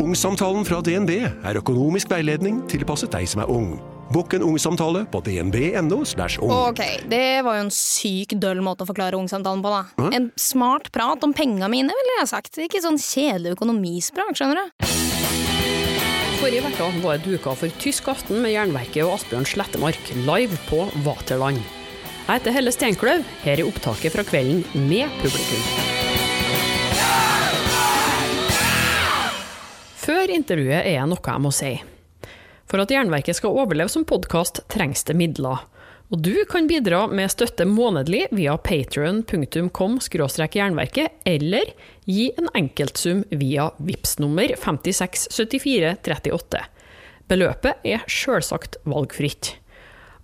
Ungsamtalen fra DNB er økonomisk veiledning tilpasset deg som er ung. Bukk en ungsamtale på dnb.no. ung. Ok, det var jo en syk døll måte å forklare ungsamtalen på, da. En smart prat om penga mine, ville jeg sagt. Ikke sånn kjedelig økonomisprat, skjønner du. Forrige uke var det duka for tysk aften med Jernverket og Asbjørn Slettemark live på Vaterland. Jeg heter Helle Steinkløv. Her er opptaket fra kvelden med publikum. Før intervjuet er noe jeg må si. For at Jernverket skal overleve som podkast, trengs det midler. Og du kan bidra med støtte månedlig via patrion.com jernverket, eller gi en enkeltsum via VIPS nummer 567438. Beløpet er sjølsagt valgfritt.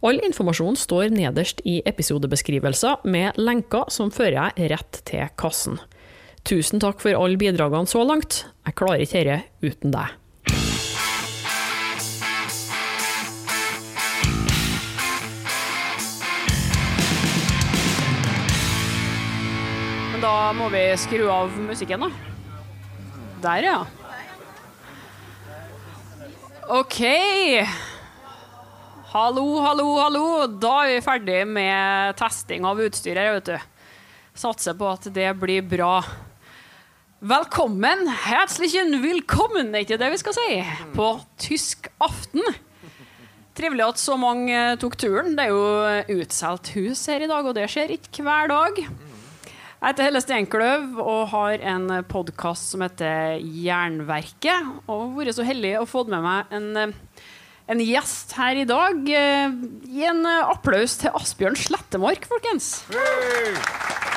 All informasjon står nederst i episodebeskrivelser med lenker som fører deg rett til kassen. Tusen takk for alle bidragene så langt. Jeg klarer ikke dette uten deg. Men da må vi skru av musikken, da. Der, ja. OK. Hallo, hallo, hallo. Da er vi ferdig med testing av utstyret, vet du. Satser på at det blir bra. Velkommen, herzlichen willkommen, er ikke det vi skal si, på tysk aften. Trivelig at så mange tok turen. Det er jo utsolgt hus her i dag, og det skjer ikke hver dag. Jeg heter Helle Steinkløv og har en podkast som heter Jernverket. Og har vært så heldig å få med meg en, en, gjest her i dag. Gi en applaus til Asbjørn Slettemark, folkens. Hey!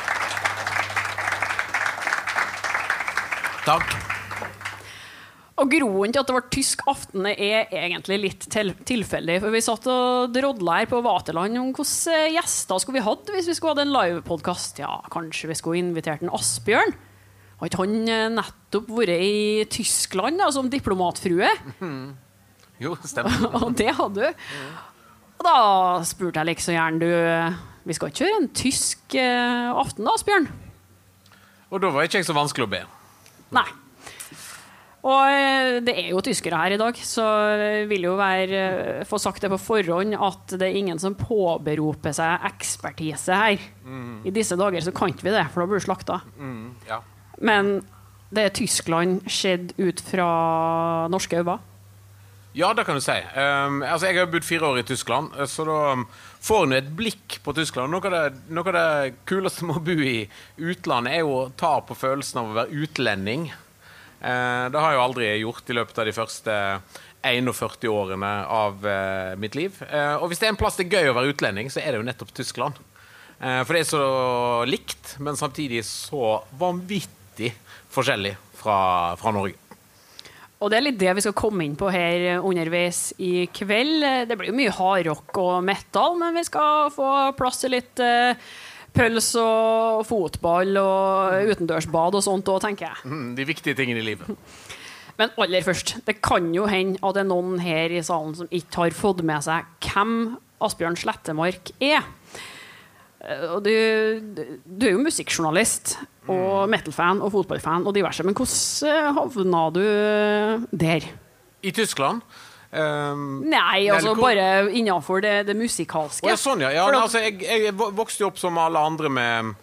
Takk. Og Groen til at det var tysk aften er egentlig litt til tilfeldig. For Vi satt og drodla her på Vaterland om hvilke gjester skulle vi hatt hvis vi skulle hatt en livepodkast. Ja, kanskje vi skulle invitert en Asbjørn? Har ikke han eh, nettopp vært i Tyskland da, som diplomatfrue? Mm. Jo, stemmer. og det hadde du. Og da spurte jeg liksom gjerne du Vi skal ikke kjøre en tysk eh, aften da, Asbjørn? Og da var ikke så vanskelig å be. Nei. Og eh, det er jo tyskere her i dag, så vil jo være eh, få sagt det på forhånd at det er ingen som påberoper seg ekspertise her. Mm. I disse dager så kan ikke vi det, for da blir du slakta. Mm, ja. Men det er Tyskland skjedd ut fra norske øyne? Ja, det kan du si. Um, altså, jeg har bodd fire år i Tyskland, så da um, får en et blikk på Tyskland. Noe av, det, noe av det kuleste med å bo i utlandet er jo å ta på følelsen av å være utlending. Uh, det har jeg jo aldri gjort i løpet av de første 41 årene av uh, mitt liv. Uh, og hvis det er en plass det er gøy å være utlending, så er det jo nettopp Tyskland. for det er så likt, men samtidig så vanvittig forskjellig fra, fra Norge. Og det er litt det vi skal komme inn på her underveis i kveld. Det blir jo mye hardrock og metal, men vi skal få plass til litt uh, pøls og fotball og utendørsbad og sånt òg, tenker jeg. Mm, de viktige tingene i livet. Men aller først, det kan jo hende at det er noen her i salen som ikke har fått med seg hvem Asbjørn Slettemark er. Eh, og du, du er jo musikkjournalist og mm. metal-fan og fotballfan og diverse. Men hvordan havna du der? I Tyskland? Um, Nei, altså bare innafor det, det musikalske. Oh, ja, sånn, ja. ja altså, jeg, jeg, vokste jo opp som alle andre med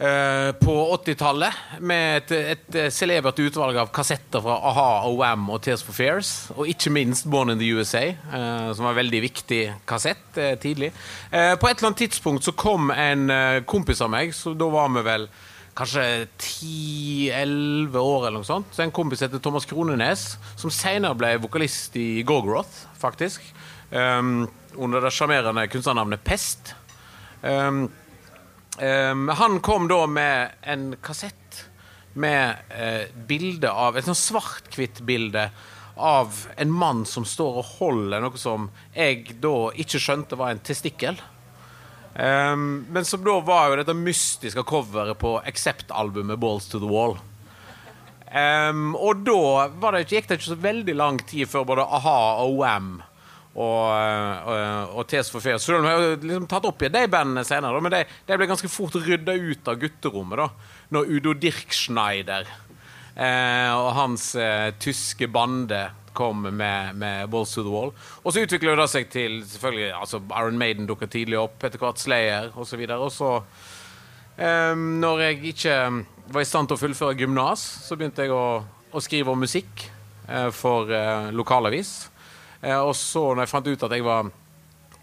på 80-tallet med et, et, celebert utvalg av kassetter fra a-ha, OM og Tears for Fears. Og ikke minst Born in the USA, eh, som var en veldig viktig kassett eh, tidlig. på et eller annet tidspunkt så kom en kompis av meg, så da var vi vel kanskje 10-11 år eller noe sånt. Så en kompis heter Thomas Kronenes, som senere ble vokalist i Gorgoroth, faktisk. Um, under det sjarmerende kunstnernavnet Pest. Um, um, han kom da med en kassett med eh, bilde av Et sånn svart-hvitt bilde av en mann som står og holder noe som jeg da ikke skjønte var en testikkel. Um, men som da var jo dette mystiske coveret på Accept-albumet 'Balls to the Wall'. Um, og da det, gikk det ikke så veldig lang tid før både a-ha og OM og, og, og Tes for Fear Så de har liksom tatt opp igjen de bandene senere, men de, de, ble ganske fort rydda ut av gutterommet da når Udo Dirkschneider Eh, og hans eh, tyske bande kom med, med Balls to the Wall. Og så utvikler det seg til selvfølgelig, altså Iron Maiden dukker tidlig opp, etter hvert Slayer osv. Og så, eh, når jeg ikke var i stand til å fullføre gymnas, så begynte jeg å, å skrive om musikk eh, for eh, lokalavis. Eh, og så, når jeg fant ut at jeg var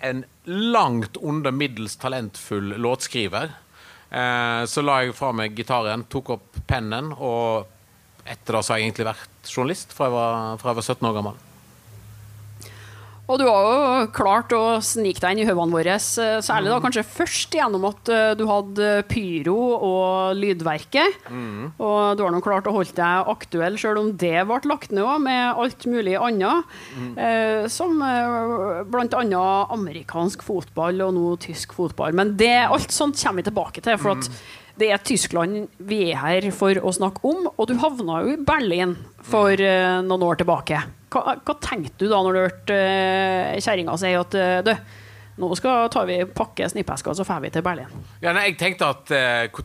en langt under middels talentfull låtskriver, eh, så la jeg fra meg gitaren, tok opp pennen og etter det så har jeg egentlig vært journalist fra jeg var, fra jeg var 17 år gammel. Og du har jo klart å snike deg inn i hodene våre, eh, særlig da kanskje først gjennom at eh, du hadde pyro og lydverket. Mm. Og du har nå klart å holde deg aktuell, sjøl om det ble lagt ned òg, med alt mulig annet. Mm. Eh, som eh, bl.a. amerikansk fotball og nå tysk fotball. Men det, alt sånt kommer vi tilbake til. for at mm det er Tyskland vi er her for å snakke om, og du havna jo i Berlin for uh, noen år tilbake. Hva, hva, tenkte du da når du hørte uh, kjerringa si at uh, du, nå skal tar vi pakke snippesker, så drar vi til Berlin? Ja, nei, Jeg tenkte at når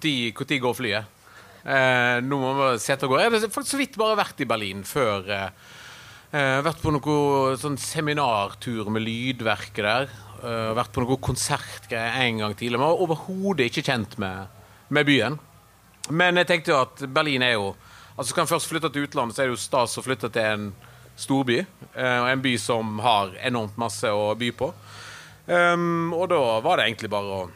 uh, går flyet? Uh, nå må vi sette og gå. Jeg har faktisk så vidt bare vært i Berlin før. Uh, vært på noe sånn seminartur med Lydverket der. Uh, vært på noe konsertgreier en gang tidligere. Men var overhodet ikke kjent med med byen. Men jeg tenkte jo at Berlin er jo Altså Skal en først flytte til utlandet, så er det jo stas å flytte til en storby. Eh, og en by som har enormt masse å by på. Um, og da var det egentlig bare å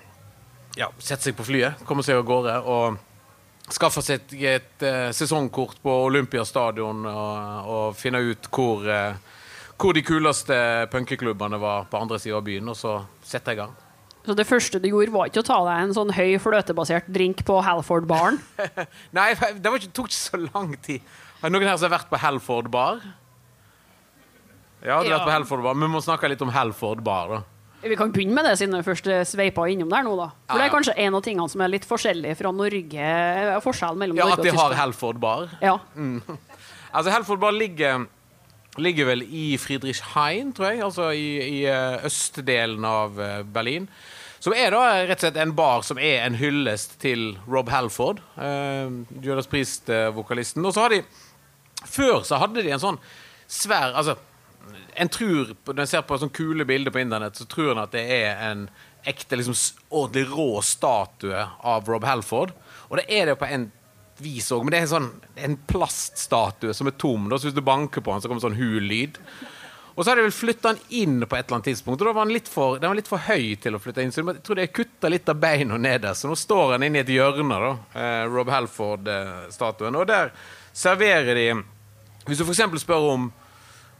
ja, sette seg på flyet, komme seg av gårde og skaffe seg et, et et sesongkort på Olympiastadion og, og finne ut hvor, uh, hvor de kuleste punkeklubbene var på andre sida av byen, og så sette i gang. Så det første du gjorde, var ikke å ta deg en sånn høy fløtebasert drink på Halford-baren? Nei, det ikke, tok ikke så lang tid. Har noen her som har vært på Halford bar? Ja, du har ja. på Helford bar. Vi må snakke litt om Helford bar, da. Vi kan begynne med det, siden vi først sveipa innom der nå, da. For det er kanskje en av tingene som er litt forskjellig fra Norge. Forskjellen mellom ja, Norge og Tyskland. Ja, At de har Helford bar? Ja. Mm. Altså, Helford bar ligger ligger vel i Friedrichshain, tror jeg, altså i, i eh, østdelen av eh, Berlin. Som er da rett og slett en bar som er en hyllest til Rob Halford, eh, Judas Priest-vokalisten. Og så har de Før så hadde de en sånn svær Altså, en tror Når en ser på sånne kule bilder på internett, så tror en at det er en ekte, liksom ordentlig rå statue av Rob Halford. Og det er det på en vis òg, men det er en sånn en plaststatue som er tom. Da, så hvis du banker på den, så kommer sånn hul lyd. Og så har de vel flytta den inn på et eller annet tidspunkt, og da var den litt for, den var litt for høy til å flytte inn. Så jeg tror de kutta litt av beina nede, så nå står den inne i et hjørne, da, eh, Rob Halford-statuen. Og der serverer de Hvis du f.eks. spør om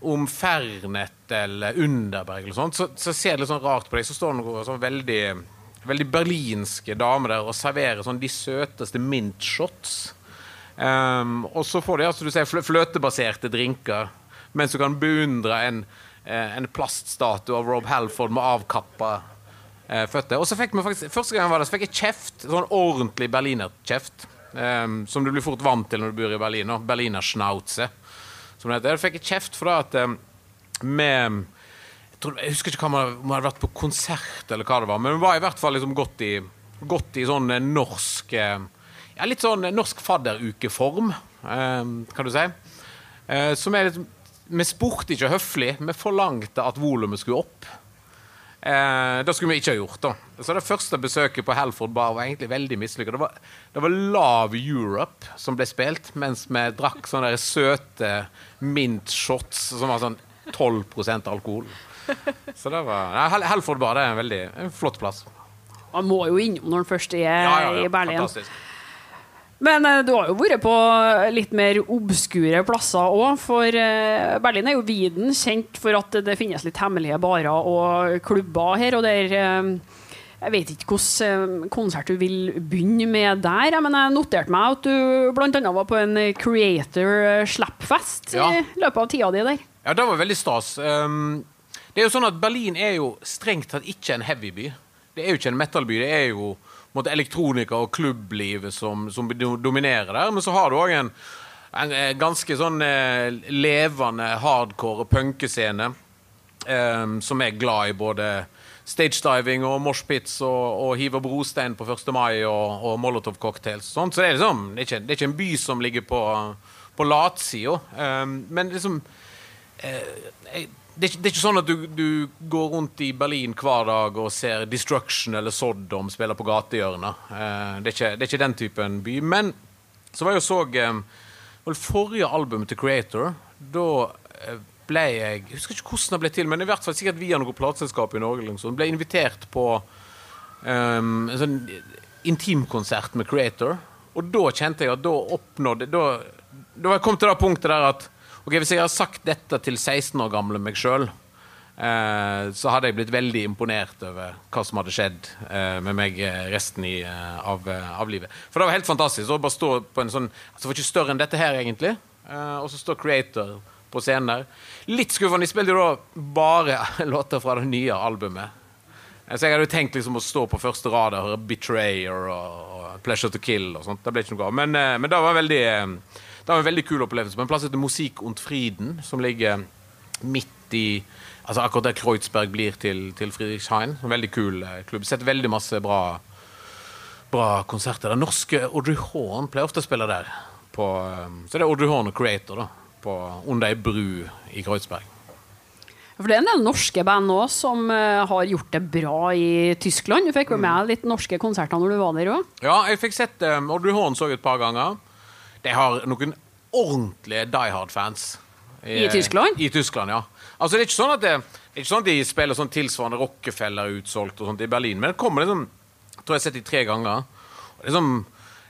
om Fernet eller Underberg, eller sånt, så, så, ser det litt sånn rart på deg. Så står det noen sånn veldig, veldig berlinske damer der og serverer sånn de søteste mintshots. Um, og så får de altså, du ser, fløtebaserte drinker mens du kan beundre en, eh, en plaststatue av Rob Halford med avkappa eh, føtter. Og så fikk faktisk, Første gang var det, så fikk jeg kjeft, sånn ordentlig berlinerkjeft. Um, som du blir fort vant til når du bor i Berlin. Berliner Schnauze, som det heter. Jeg fikk kjeft for det at um, jeg, tror, jeg, husker ikke om vi hadde vært på konsert, eller hva det var, men vi var i hvert fall liksom gått i, godt i sånn norsk ja, Litt sånn norsk fadderukeform, um, kan du si. Som er litt vi spurte ikke høflig, vi forlangte at volumet skulle opp. Eh, det skulle vi ikke ha gjort. da. Så Det første besøket på Halford Bar var egentlig veldig mislykka. Det, det, var Love Europe som ble spilt, mens vi drakk sånne søte mint shots som var sånn 12% alkohol. Så det var nei, Halford Bar det er en veldig en flott plass. Man må jo innom når man først er ja, ja, ja, i Berlin. Fantastisk. Men eh, du har jo vært på litt mer obskure plasser òg. For eh, Berlin er jo viden kjent for at det finnes litt hemmelige barer og klubber her. Og der eh, Jeg vet ikke hvilken konsert du vil begynne med der, men jeg noterte meg at du bl.a. var på en Creator Slappfest ja. i løpet av tida di der. Ja, det var veldig stas. Um, det er jo sånn at Berlin er jo strengt tatt ikke en heavy-by. Det er jo ikke en metal-by. Det er jo måte, elektronika og klubblivet som, som, dominerer der. Men så har du òg en, en, eh, ganske sånn eh, levende hardcore punkescene eh, som er glad i både stagediving og moshpits og, og hiver brostein på 1. mai og, og molotov-cocktails. Så det er, liksom, det, er ikke, det er ikke en by som ligger på, på latsida. Um, men liksom eh, jeg, det, er, ikke sånn at du, du, går rundt i Berlin hver dag og ser Destruction eller Sodom spille på gatehjørnet. Uh, det, det, er ikke den typen by. Men så var jeg og så um, forrige albumet til Creator. Da uh, ble jeg Jeg husker ikke hvordan det ble til, men i hvert fall sikkert via noe plateselskap i Norge. Liksom. Ble invitert på um, en sånn intimkonsert med Creator. Og da kjente jeg at da oppnådde Da, da var jeg kommet til det punktet der at Ok, Hvis jeg har sagt dette til 16 år gamle meg sjøl, eh, så hadde jeg blitt veldig imponert over hva som hadde skjedd eh, med meg eh, resten i, eh, av, eh, av, livet. For det var helt fantastisk å bare stå på en sånn altså Det var ikke større enn dette her, egentlig. Eh, og så står Creator på scenen der. Litt skuffende. De spilte jo da bare låter fra det nye albumet. Så jeg hadde jo tenkt liksom å stå på første rad og høre 'Betrayer' og, og 'Pleasure to Kill' og sånt. Det ble ikke noe av. Men, men det var veldig det var en veldig kul opplevelse på en plass heter Musik und Frieden, som ligger midt i altså akkurat der Kreuzberg blir til, til Friedrichshain. En veldig kul eh, klubb. Sett veldig masse bra, bra konserter. Den norske Audrey Horn pleier ofte å spille der. På, eh, så det er Audrey Horn og Creator da, på, under ei bru i Kreuzberg. For Det er en del norske band òg som uh, har gjort det bra i Tyskland. Du fikk jo med litt norske konserter når du var der òg? Ja, jeg fikk sett um, Audrey Horn så et par ganger. De har noen ordentlige Die Hard-fans. I, I, Tyskland? I Tyskland, ja. Altså, det er ikke sånn at, det, det ikke sånn at de spiller sånn tilsvarende Rockefeller utsolgt og sånt i Berlin, men det kommer liksom tror jeg har sett de tre ganger. Det er, som,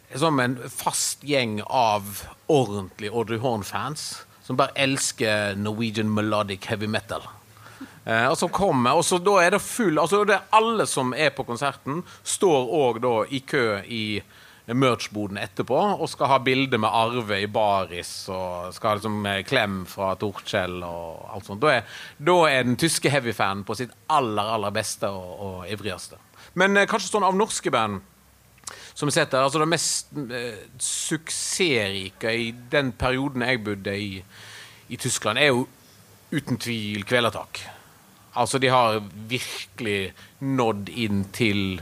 det er som en fast gjeng av ordentlige Audrey Horn-fans som bare elsker Norwegian melodic heavy metal. Eh, og så kommer, og så da er det full altså det er Alle som er på konserten, står òg da i kø i merch-boden etterpå og skal ha bilde med Arve i baris og skal ha liksom klem fra Torkjell og alt sånt. Da er, da er den tyske heavy-fanen på sitt aller, aller beste og, og ivrigste. Men eh, kanskje sånn av norske band som vi setter, altså Det mest eh, suksessrike i den perioden jeg bodde i, i Tyskland, er jo uten tvil Kvelertak. Altså, de har virkelig nådd inn til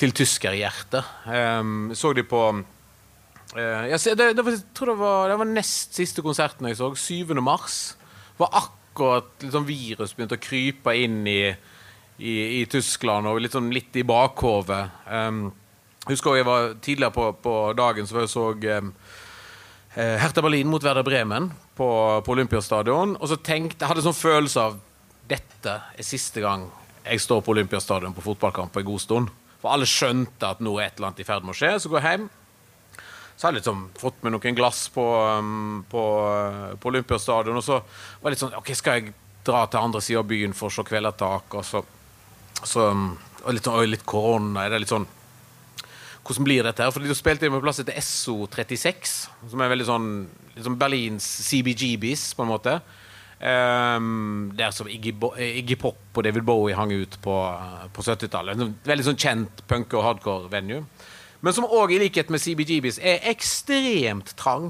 til tyskerhjertet. Um, så de på uh, jeg, det, det, var, jeg tror det var, det var nest siste konserten jeg så, 7. mars. var akkurat liksom, virus begynte å krype inn i, i, i Tyskland, og litt, sånn, litt i bakhovet. Um, husker jeg var tidligere på, på dagen så jeg så um, Hertha Berlin mot Werder Bremen på, på Olympiastadion. Og så tenkte, jeg hadde sånn følelse av dette er siste gang jeg står på Olympiastadion på fotballkamp en god stund. For alle skjønte at nå et eller annet i ferd med å skje. Så går jeg hjem. Så har jeg liksom fått med noen glass på, um, på, uh, på Olympiastadion. Og så var det litt sånn OK, skal jeg dra til andre sida av byen for å se Kvelertak? Og så, så um, og litt, sånn, litt korona. Er det litt sånn hvordan blir dette her? For de spilte med plass etter SO36, som er veldig sånn liksom Berlins CBGBs, på en måte. Um, der som Iggy, Iggy, Pop og David Bowie hang ut på, på 70-tallet. Veldig sånn kjent punk- og hardcore-venue. Men som òg, i likhet med CBGBs, er ekstremt trang.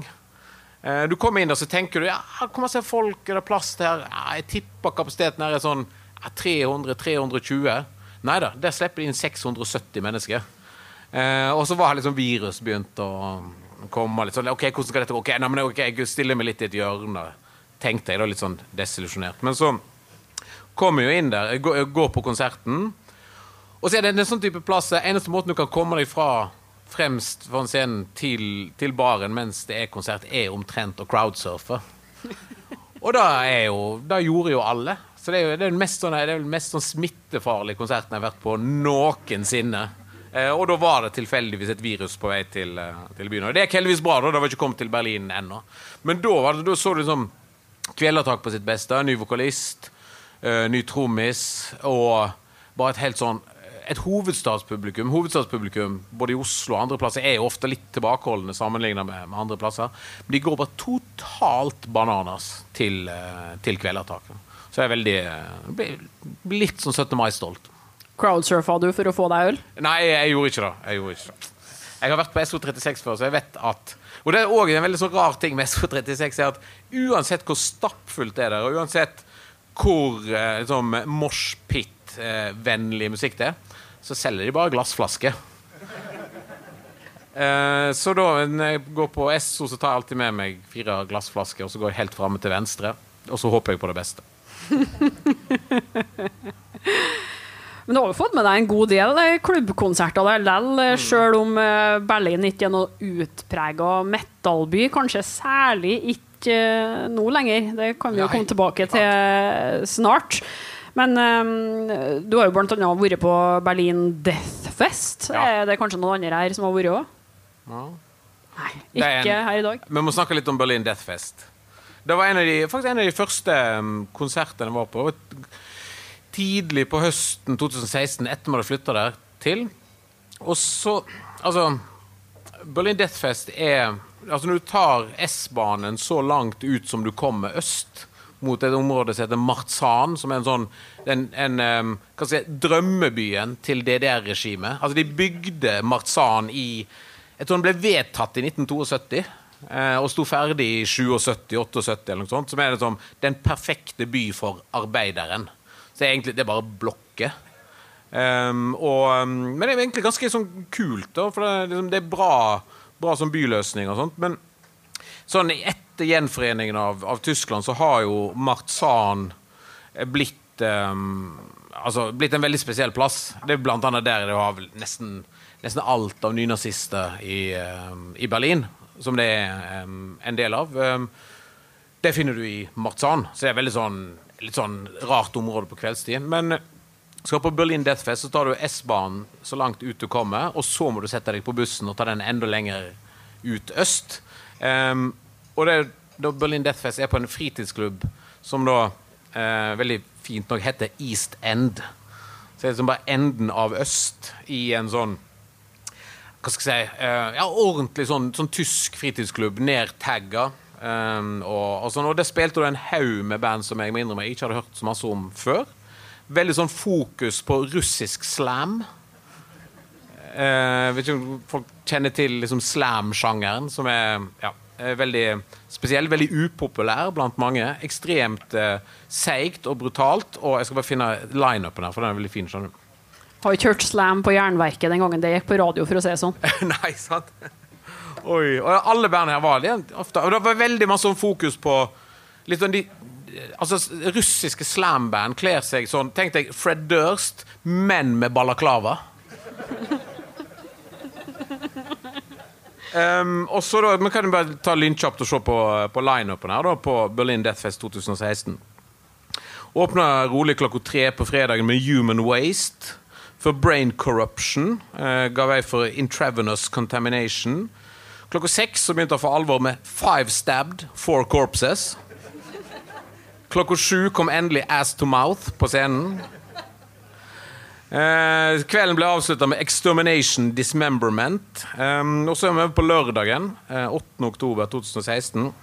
Uh, du kommer inn der så tenker du ja, og se folk er det plass her? Ja, jeg tipper kapasiteten her er sånn ja, 300-320. Nei da, der slipper de inn 670 mennesker. Uh, og så var liksom virus begynt å komme. litt sånn, ok, hvordan skal dette gå? Ok, nei, men ok, Jeg stiller meg litt i et hjørne tenkte jeg da, litt sånn desillusjonert. Men så kommer jeg jo inn der, jeg går, jeg går på konserten. Og så er det en sånn type plass Eneste måten du kan komme deg fra fremst foran scenen til, til, baren mens det er konsert, er omtrent å crowdsurfe. Og da, er jo, da gjorde jo alle. Så det er jo er den mest, sånn, er mest sånn smittefarlige konserten jeg har vært på noensinne. Eh, og da var det tilfeldigvis et virus på vei til, eh, til byen. Og det gikk heldigvis bra, da. Det var ikke kommet til Berlin ennå. Men da, det, da så du liksom Kvelertak på sitt beste. Ny vokalist, uh, ny trommis og bare et helt sånn et hovedstadspublikum. Hovedstadspublikum både i Oslo og andre plasser er jo ofte litt tilbakeholdne sammenlignet med, med, andre plasser. Men de går bare totalt bananas til, uh, til Kvelertaket. Så jeg er veldig blir litt sånn 17. mai-stolt. Crowdsurfa du for å få deg øl? Nei, jeg gjorde ikke det. Jeg, gjorde ikke det. jeg har vært på SO36 før, så jeg vet at og det er òg en veldig så rar ting med SO36 er at uansett hvor stappfullt det er der, og uansett hvor eh, liksom, moshpit-vennlig musikk det er, så selger de bare glassflasker. Eh, så da når jeg går på SO, så tar jeg alltid med meg fire glassflasker, og så går jeg helt framme til venstre. Og så håper jeg på det beste. Men du har jo fått med deg en god del eh, klubbkonserter der likevel, mm. sjøl om eh, Berlin ikke er noe utprega metallby. Kanskje særlig ikke eh, nå lenger. Det kan vi jo komme tilbake til snart. Men um, du har jo annet vært på Berlin Deathfest. Ja. Er det kanskje noen andre her som har vært òg? Ja. Nei, ikke en, her i dag. Vi må snakke litt om Berlin Deathfest. Det var en av de, faktisk en av de første um, konsertene jeg var på. Tidlig på høsten 2016, etter vi hadde flytta der til. Og så Altså, Berlin Deathfest er Altså, når du tar S-banen så langt ut som du kommer øst, mot et område som heter Marzahn, som er en sånn en, en, um, si, drømmebyen til DDR-regimet. Altså, de bygde Marzahn i Jeg tror den ble vedtatt i 1972. Eh, og sto ferdig i 77-78 eller noe sånt. Som er liksom den perfekte by for arbeideren. Så det er egentlig det er bare blokker. Um, og, men det er egentlig ganske sånn kult, da, for det, liksom, det er bra, bra som byløsning og sånt. Men sånn etter gjenforeningen av, av, Tyskland så har jo Marzahn blitt um, altså, blitt en veldig spesiell plass. Det er blant annet der det har nesten, nesten alt av nynazister i, um, i, Berlin, som det er en del av. det finner du i Marzahn, så det er veldig sånn, litt sånn rart område på kveldstid. Men skal på Berlin Deathfest, så tar du S-banen så langt ut du kommer, og så må du sette deg på bussen og ta den enda lenger ut øst. Um, og det, da Berlin Deathfest er på en fritidsklubb som da uh, veldig fint nok heter East End. Så det er liksom bare enden av øst i en sånn hva skal jeg si uh, ja, ordentlig sånn, sånn tysk fritidsklubb, nedtagga. Um, og, og, sånn, og det spilte du en haug med band som jeg må innrømme jeg ikke hadde hørt så masse om før. Veldig sånn fokus på russisk slam. Uh, vet ikke om folk kjenner til liksom slam-sjangeren, som er ja, er veldig spesiell, veldig upopulær blant mange. Ekstremt uh, seigt og brutalt. Og jeg skal bare finne lineupen her, for den er veldig fin. skjønner du. Har ikke hørt Slam på Jernverket den gangen det gikk på radio, for å si det sånn. Nei, sant? Oi. Og alle bandene her var det ofte. Og det var veldig masse fokus på litt sånn de Altså, russiske slamband kler seg sånn Tenk deg Fred Durst, men med balaklava. Um, og så da, Vi kan jo bare ta lynkjapt og se på, på lineupen her da, på Berlin Deathfest 2016. Åpna rolig klokka tre på fredagen med Human Waste. For Brain Corruption uh, ga vei for Intravenous Contamination. Klokka seks så begynte han for alvor med Five Stabbed, Four Corpses. Klokka sju kom endelig Ass to Mouth på scenen. Eh, kvelden ble avslutta med 'Extermination Dismemberment'. Eh, og så er vi på lørdagen, eh, 8. oktober 2016.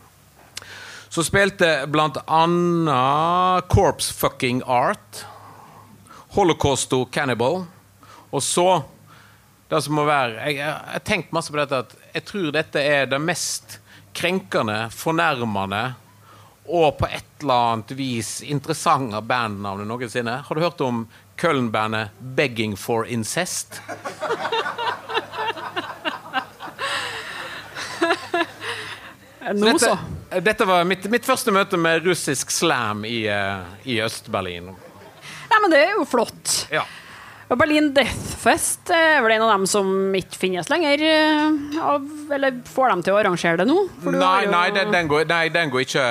Så spilte blant annet Corpse Fucking Art, Holocausto Cannibal, og så Det som må være Jeg har tenkt masse på dette at jeg tror dette er det mest krenkende, fornærmende og på et eller annet vis interessante bandnavnet noensinne. Har du hørt om Köln-bandet 'Begging for Incest'. Nå så. Dette, dette var mitt, mitt, første møte med russisk slam i, uh, i Øst-Berlin. Nei, men det er jo flott. Ja. Berlin Deathfest er vel en av dem som ikke finnes lenger? Eh, eller får dem til å arrangere det nå? Nei, nei, den, den, går, nei, den går, ikke,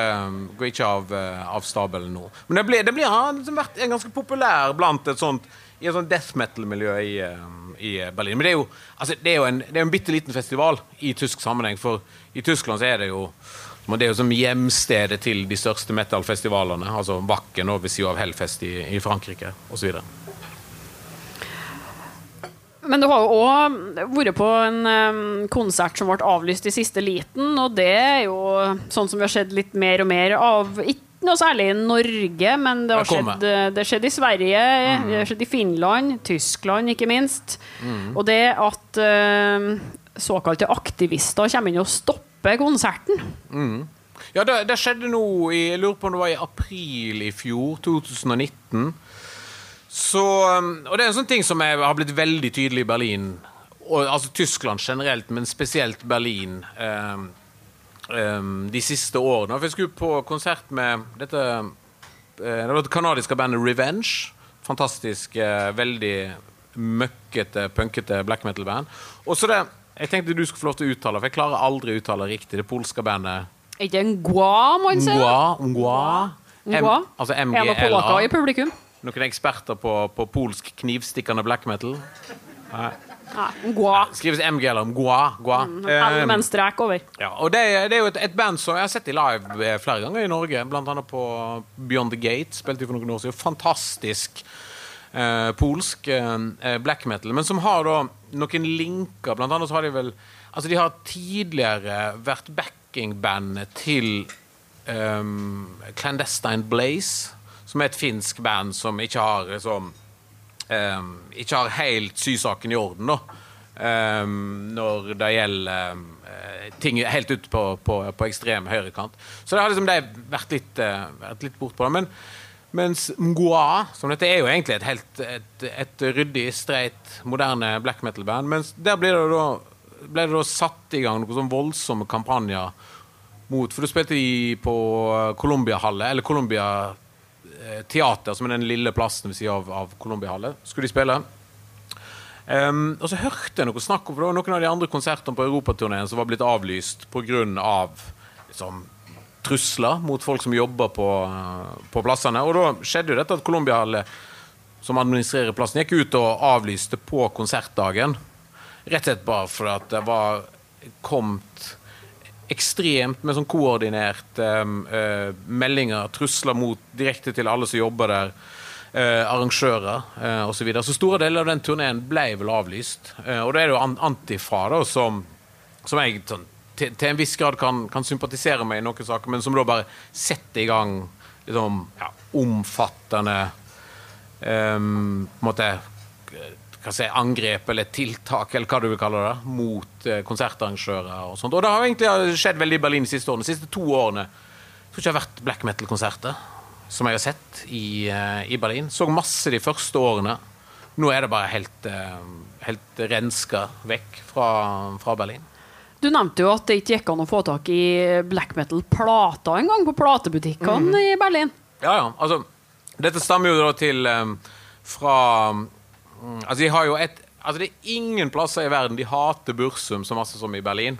går ikke av, eh, av, stabelen nå. Men det blir, det blir har liksom vært ganske populær blant et sånt i et sånt death metal-miljø i, eh, i, Berlin. Men det er jo, altså, det er jo en, det er en bitte liten festival i tysk sammenheng. For i Tyskland så er det jo det er jo som hjemstedet til de største metal-festivalene. Altså Bakken og ved siden av Hellfest i, i Frankrike osv. Men du har jo òg vært på en konsert som ble avlyst i siste liten, og det er jo sånn som vi har sett litt mer og mer av. Ikke noe særlig i Norge, men det har skjedd, det skjedd i Sverige, mm. det har skjedd i Finland, Tyskland ikke minst. Mm. Og det at såkalte aktivister kommer inn og stopper konserten. Mm. Ja, det, det, skjedde nå i, Jeg lurer på om det var i april i fjor, 2019. Så, um, og det er en sånn ting som har blitt veldig tydelig i Berlin og, altså Tyskland generelt, men spesielt Berlin um, um, de siste årene. For jeg skulle på konsert med dette eh, det var det kanadiske bandet Revenge. Fantastisk, eh, veldig møkkete, punkete black metal-band. Og så det jeg tenkte du skulle få lov til å uttale, for jeg klarer aldri å uttale riktig. Det polske bandet Er ikke en gua, man sier? Ngwa. Ngwa. M, altså MGLA. Er det polakker i publikum? Noen eksperter på, på polsk knivstikkende black metal. Nei, gua. Skrives MG om Ngwa. Ngwa. Mm, Eh, med en strek over. Ja, og det, det er jo et, et band som jeg har sett i live eh, flere ganger i Norge. Blant annet på Beyond the Gate. Spilte de for noen år siden. Fantastisk eh, polsk eh, black metal. Men som har da noen linker. Blant annet så har de vel Altså, de har tidligere vært backingbandet til ehm, Clandestine Blaze, som er et finsk band som ikke har liksom um, Ikke har helt sysaken i orden, da. Um, når det gjelder eh, ting helt ut på, på, på ekstrem høyrekant. Så det har liksom de vært litt, uh, vært litt bort på det. Men mens Mgoa, som dette er jo egentlig et helt et, et ryddig, streit, moderne black metal-band, mens der blir det da, ble det da satt i gang noen sånn voldsomme kampanjer mot For du spilte i på Columbia-hallet, eller Columbia eh, Teater, som er den lille plassen ved siden av, av Colombia-hallet, Skulle de spille. Um, og så hørte jeg noe snakk om for det var noen av de andre konsertene på europaturneen som var blitt avlyst pga. Av, liksom, trusler mot folk som jobber på, eh, på plassene. Og da skjedde jo dette at Columbia Hall, som administrerer plassen, gikk ut og avlyste på konsertdagen. Rett og slett bare fordi det var kommet ekstremt med sånn koordinert um, eh, meldinger, trusler mot direkte til alle som jobber der. Uh, arrangører uh, osv. Så, videre. så store deler av den turneen ble vel avlyst. Uh, og da er det jo an Antifa da, som, som jeg sånn, til, til en viss grad kan, kan sympatisere med i noen saker, men som da bare setter i gang liksom, ja, omfattende um, på en måte si, angrep eller tiltak, eller hva du vil kalle det, mot eh, konsertarrangører og sånt. Og det har egentlig skjedd veldig i Berlin de siste årene. De siste to årene tror ikke det har vært black metal-konserter som jeg har sett i, eh, i Berlin. Så masse de første årene. Nå er det bare helt, eh, helt renska vekk fra, fra Berlin. Du nevnte jo at det ikke gikk an å få tak i black metal-plater engang på platebutikkene Mm. i Berlin. Ja, ja. Altså, dette stammer jo da til um, fra mm, Altså, de har jo et Altså, det er ingen plasser i verden de hater Bursum så masse som i Berlin.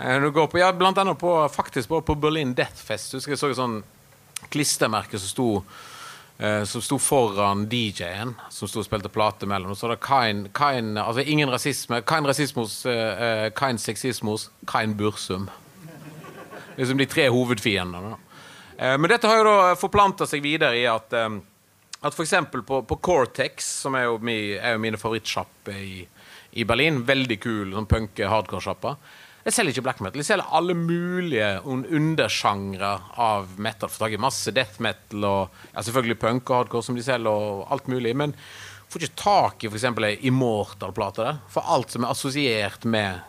Eh, du går på, ja, blant annet på, faktisk på, på Berlin Death Fest. Husker jeg så et sånn klistremerke som sto eh, som sto foran DJ-en, som sto og spilte plate mellom. Og så det kein, kein, altså ingen rasisme. Kein rasismos, eh, eh, kein sexismos, kein Bursum. Liksom de tre hovedfiendene. Eh, Men dette har jo da forplanta seg videre i at eh, at for eksempel på, på Cortex, som er jo, mi, er jo mine favorittsjapper i, i Berlin, veldig kul sånn punk hardcore sjappa jeg selger ikke black metal. Jeg selger alle mulige un undersjangre av metal. Får tak i masse death metal og ja, selvfølgelig punk og hardcore som de selger, og alt mulig. Men får ikke tak i f.eks. ei Immortal-plate der. For alt som er assosiert med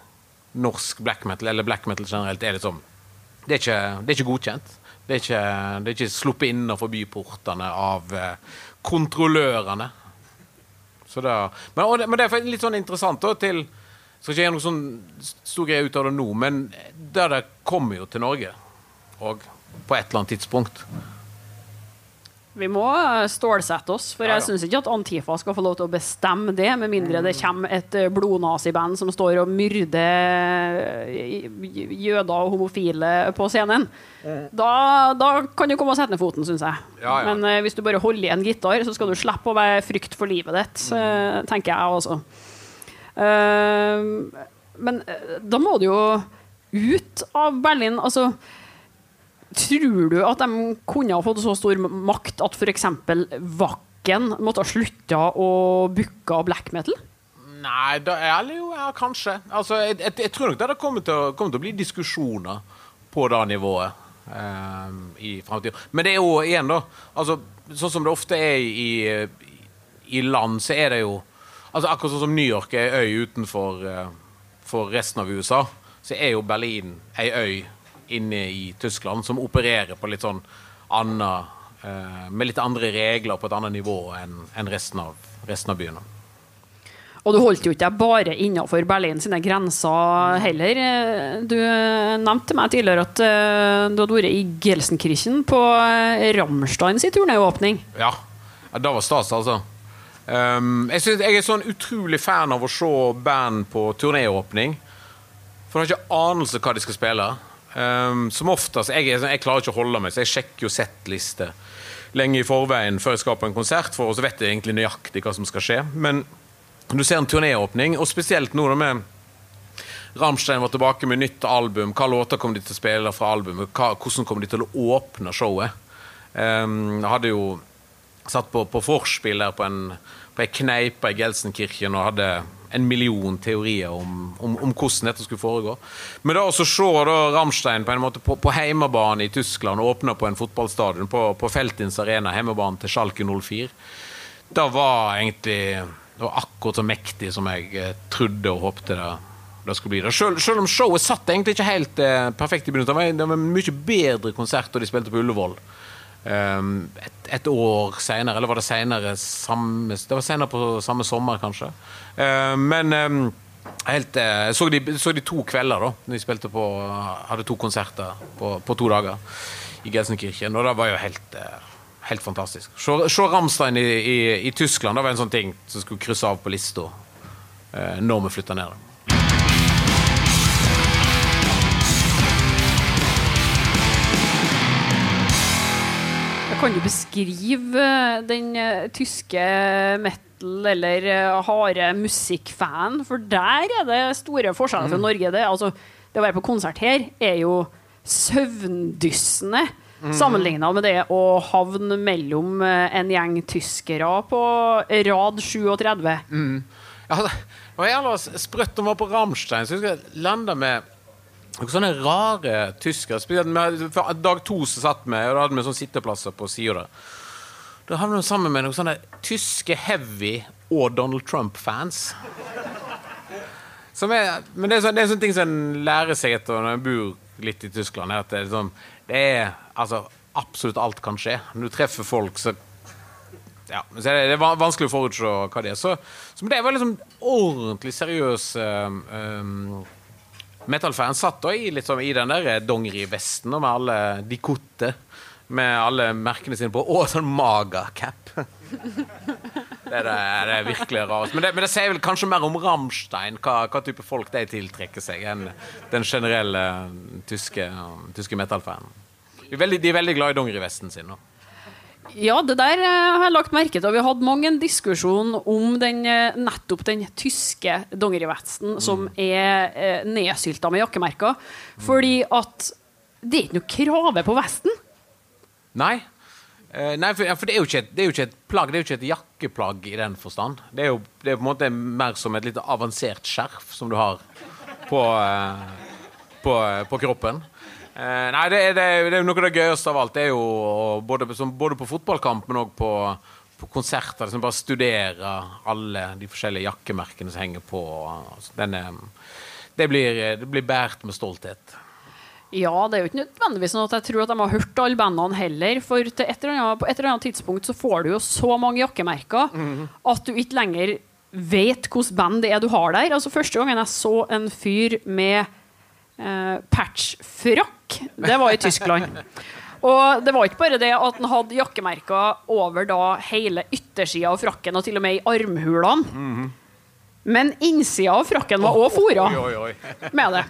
norsk black metal, eller black metal generelt, er liksom Det er ikke, det er ikke godkjent. Det er ikke, det er ikke sluppet innenfor byportene av eh, kontrollørene. Så det, men, og det, men det er litt sånn interessant da, til Skal ikke gjøre noe sånn stor greie ut av det nå, men det, det kommer jo til Norge. Og på et eller annet tidspunkt. Vi må eh, stålsette oss, for Ja, jeg syns ikke at Antifa skal få lov til å bestemme det, med mindre det kommer et eh, blodnaziband som står og myrder eh, jøder og homofile på scenen. Da, da kan du komme og sette ned foten, syns jeg. Ja, ja. Men uh, hvis du bare holder i en gitar, så skal du slippe å være frykt for livet ditt, uh, tenker jeg også. Uh, men da må du jo ut av Berlin. Altså Tror du at de kunne ha fått så stor makt at f.eks. Vakken måtte ha slutta å booke black metal? Nei, da er det jo ja, kanskje. Altså, jeg, jeg, jeg tror nok det hadde kommet kommet til å bli diskusjoner på det nivået eh, i framtida. Men det er jo igjen, da altså, Sånn som det ofte er i, i land, så er det jo altså Akkurat sånn som New York er ei øy utenfor eh, for resten av USA, så er jo Berlin ei øy inne i Tyskland som opererer på litt sånn anna eh, Med litt andre regler på et annet nivå enn resten av, resten av byene. Og du holdt jo ikke deg bare innenfor Berlin sine grenser heller. Du nevnte meg tidligere at uh, du hadde vært i Gelsenkirchen på uh, Rammstein sin turnéåpning. Ja. ja. Det var stas, altså. Um, jeg, synes, jeg, er sånn utrolig fan av å se band på turnéåpning. For jeg har ikke anelse hva de skal spille. Um, som oftest, jeg, sånn, jeg, klarer ikke å holde meg, så jeg sjekker jo settlister lenge i forveien før jeg skal på en konsert, for så vet jeg egentlig nøyaktig hva som skal skje. Men du ser en turnéåpning, og spesielt nå med Rammstein var tilbake med nytt album. Hva låter kommer de til å spille fra albumet? Hva, hvordan kommer de til å åpne showet? Um, jeg hadde jo satt på, på vorspiel der på en, på ei kneipe i Gelsenkirchen og hadde en million teorier om, om, om, hvordan dette skulle foregå. Men da å se da Rammstein på en måte på, på heimebane i Tyskland åpne på en fotballstadion, på, på Feltins Arena, heimebanen til Schalke 04, da var egentlig det var akkurat så mektig som jeg eh, trodde og håpte det, det skulle bli. Selv, selv, om showet satt egentlig ikke helt eh, perfekt i begynnelsen. Det var en mye bedre konsert da de spilte på Ullevål. Um, et, et, år seinere, eller var det seinere samme Det var senere på samme sommer, kanskje. Uh, men um, helt, jeg så, de, så de to kvelder, da. De spilte på, hadde to konserter på, på to dager i Gelsenkirchen. Og det var jo helt uh, helt fantastisk. Se Ramstein i, i, i, Tyskland. Det var en sånn ting som skulle krysse av på lista eh, når vi flytta ned. Kan du beskrive den uh, tyske metal- eller uh, harde musikkfanen? For der er det store forskjeller fra mm. Norge. Det, altså, det å være på konsert her er jo søvndyssende. Mm. Sammenligna med det å havne mellom eh, en gjeng tyskere på rad 37. Mm. Ja, det var jævla sprøtt å være på Ramstein. Så jeg landa med noen sånne rare tyskere. Dag to så satt vi, og da hadde vi sånne sitteplasser på sida. Da havnet vi sammen med noen sånne tyske heavy og Donald Trump-fans. men det er, så, det er sånne ting som en lærer seg etter når en bor litt i Tyskland. At det, er, sånn, det er altså, absolutt alt kan skje. Når du treffer folk, så ja, så det, det er vanskelig å forutse hva det er. Så, så det var liksom ordentlig seriøs um, um, Metal-fans satt da i, liksom, i den der dongerivesten med alle de kotte med alle merkene sine på, og sånn maga-cap. Det er, det, er, virkelig rart. Men det, men det, sier vel kanskje mer om Rammstein, hva, hva, type folk de tiltrekker seg, enn den generelle tyske, tyske metallfanen. De, de, er veldig glad i dongerivesten sin nå. Ja, det der eh, har jeg lagt merke til. Vi har hatt mange en diskusjon om den, eh, nettopp den tyske dongerivesten mm. som er eh, nedsylta med jakkemerker. Fordi at det er ikke noe krave på vesten. Nei. Uh, nei, for, for det, er et, det, er jo ikke et plagg, det er jo ikke et jakkeplagg i den forstand. Det er jo det er på en måte mer som et litt avansert skjerf som du har på, uh, på, uh, på kroppen. Nei, det er, det, er, noe av det gøyeste av alt. Det er jo både, som, både på fotballkamp, men òg på, på, konserter. Liksom bare studere alle de forskjellige jakkemerkene som henger på. Altså, er, det, blir, det blir båret med stolthet. Ja, det er jo ikke nødvendigvis sånn at jeg tror at de har hørt alle bandene heller. For et annet, på et eller annet tidspunkt så får du jo så mange jakkemerker mm. at du ikke lenger vet hvilket band det er du har der. Altså Første gangen jeg så en fyr med eh, patchfrakk, det var i Tyskland. Og det var ikke bare det at han hadde jakkemerker over da hele yttersida av frakken, og til og med i armhulene. Mm. Men innsida av frakken var òg fora med det.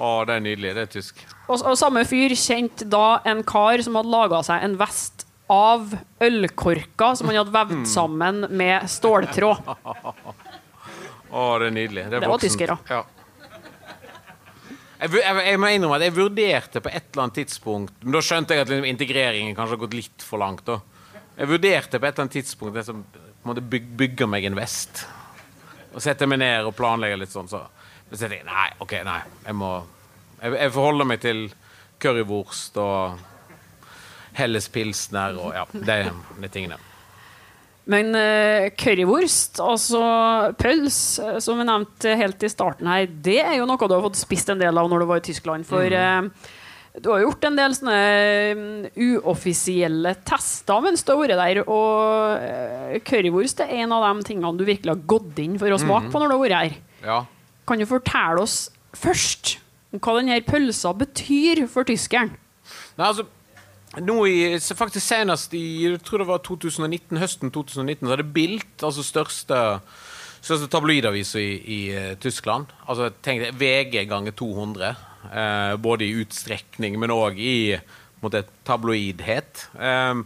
Å, det er nydelig. Det er tysk. Og, og samme fyr kjente da en kar som hadde laga seg en vest av ølkorker som han hadde vevd hmm. sammen med ståltråd. Å, det er nydelig. Det, det var tyskere. Ja. Jeg, jeg, jeg, må innrømme at jeg vurderte på et eller annet tidspunkt Men Da skjønte jeg at liksom, integreringen kanskje har gått litt for langt. Da. Jeg vurderte på et eller annet tidspunkt det som byg, bygger meg en vest. Og setter meg ned og planlegger litt sånn. Så så jeg nei, OK, nei. Jeg må Jeg, jeg forholder meg til currywurst og Helles pilsner og ja, de, de tingene. Men uh, currywurst, altså pøls, uh, som vi nevnte helt i starten her, det er jo noe du har fått spist en del av når du var i Tyskland. For uh, Du har gjort en del sånne mm, uoffisielle tester mens du har vært der, og currywurst er en av de tingene du virkelig har gått inn for å smake på når du har vært her. Ja. Kan du fortelle oss først om hva denne pølsa betyr for tyskeren? Nei, altså nå i, faktisk Senest i jeg tror det var 2019, høsten 2019 så hadde Bilt, altså største, største tabloidavisa i, i eh, Tyskland altså tenk deg VG ganger 200, eh, både i utstrekning, men òg i måte, tabloidhet. Eh,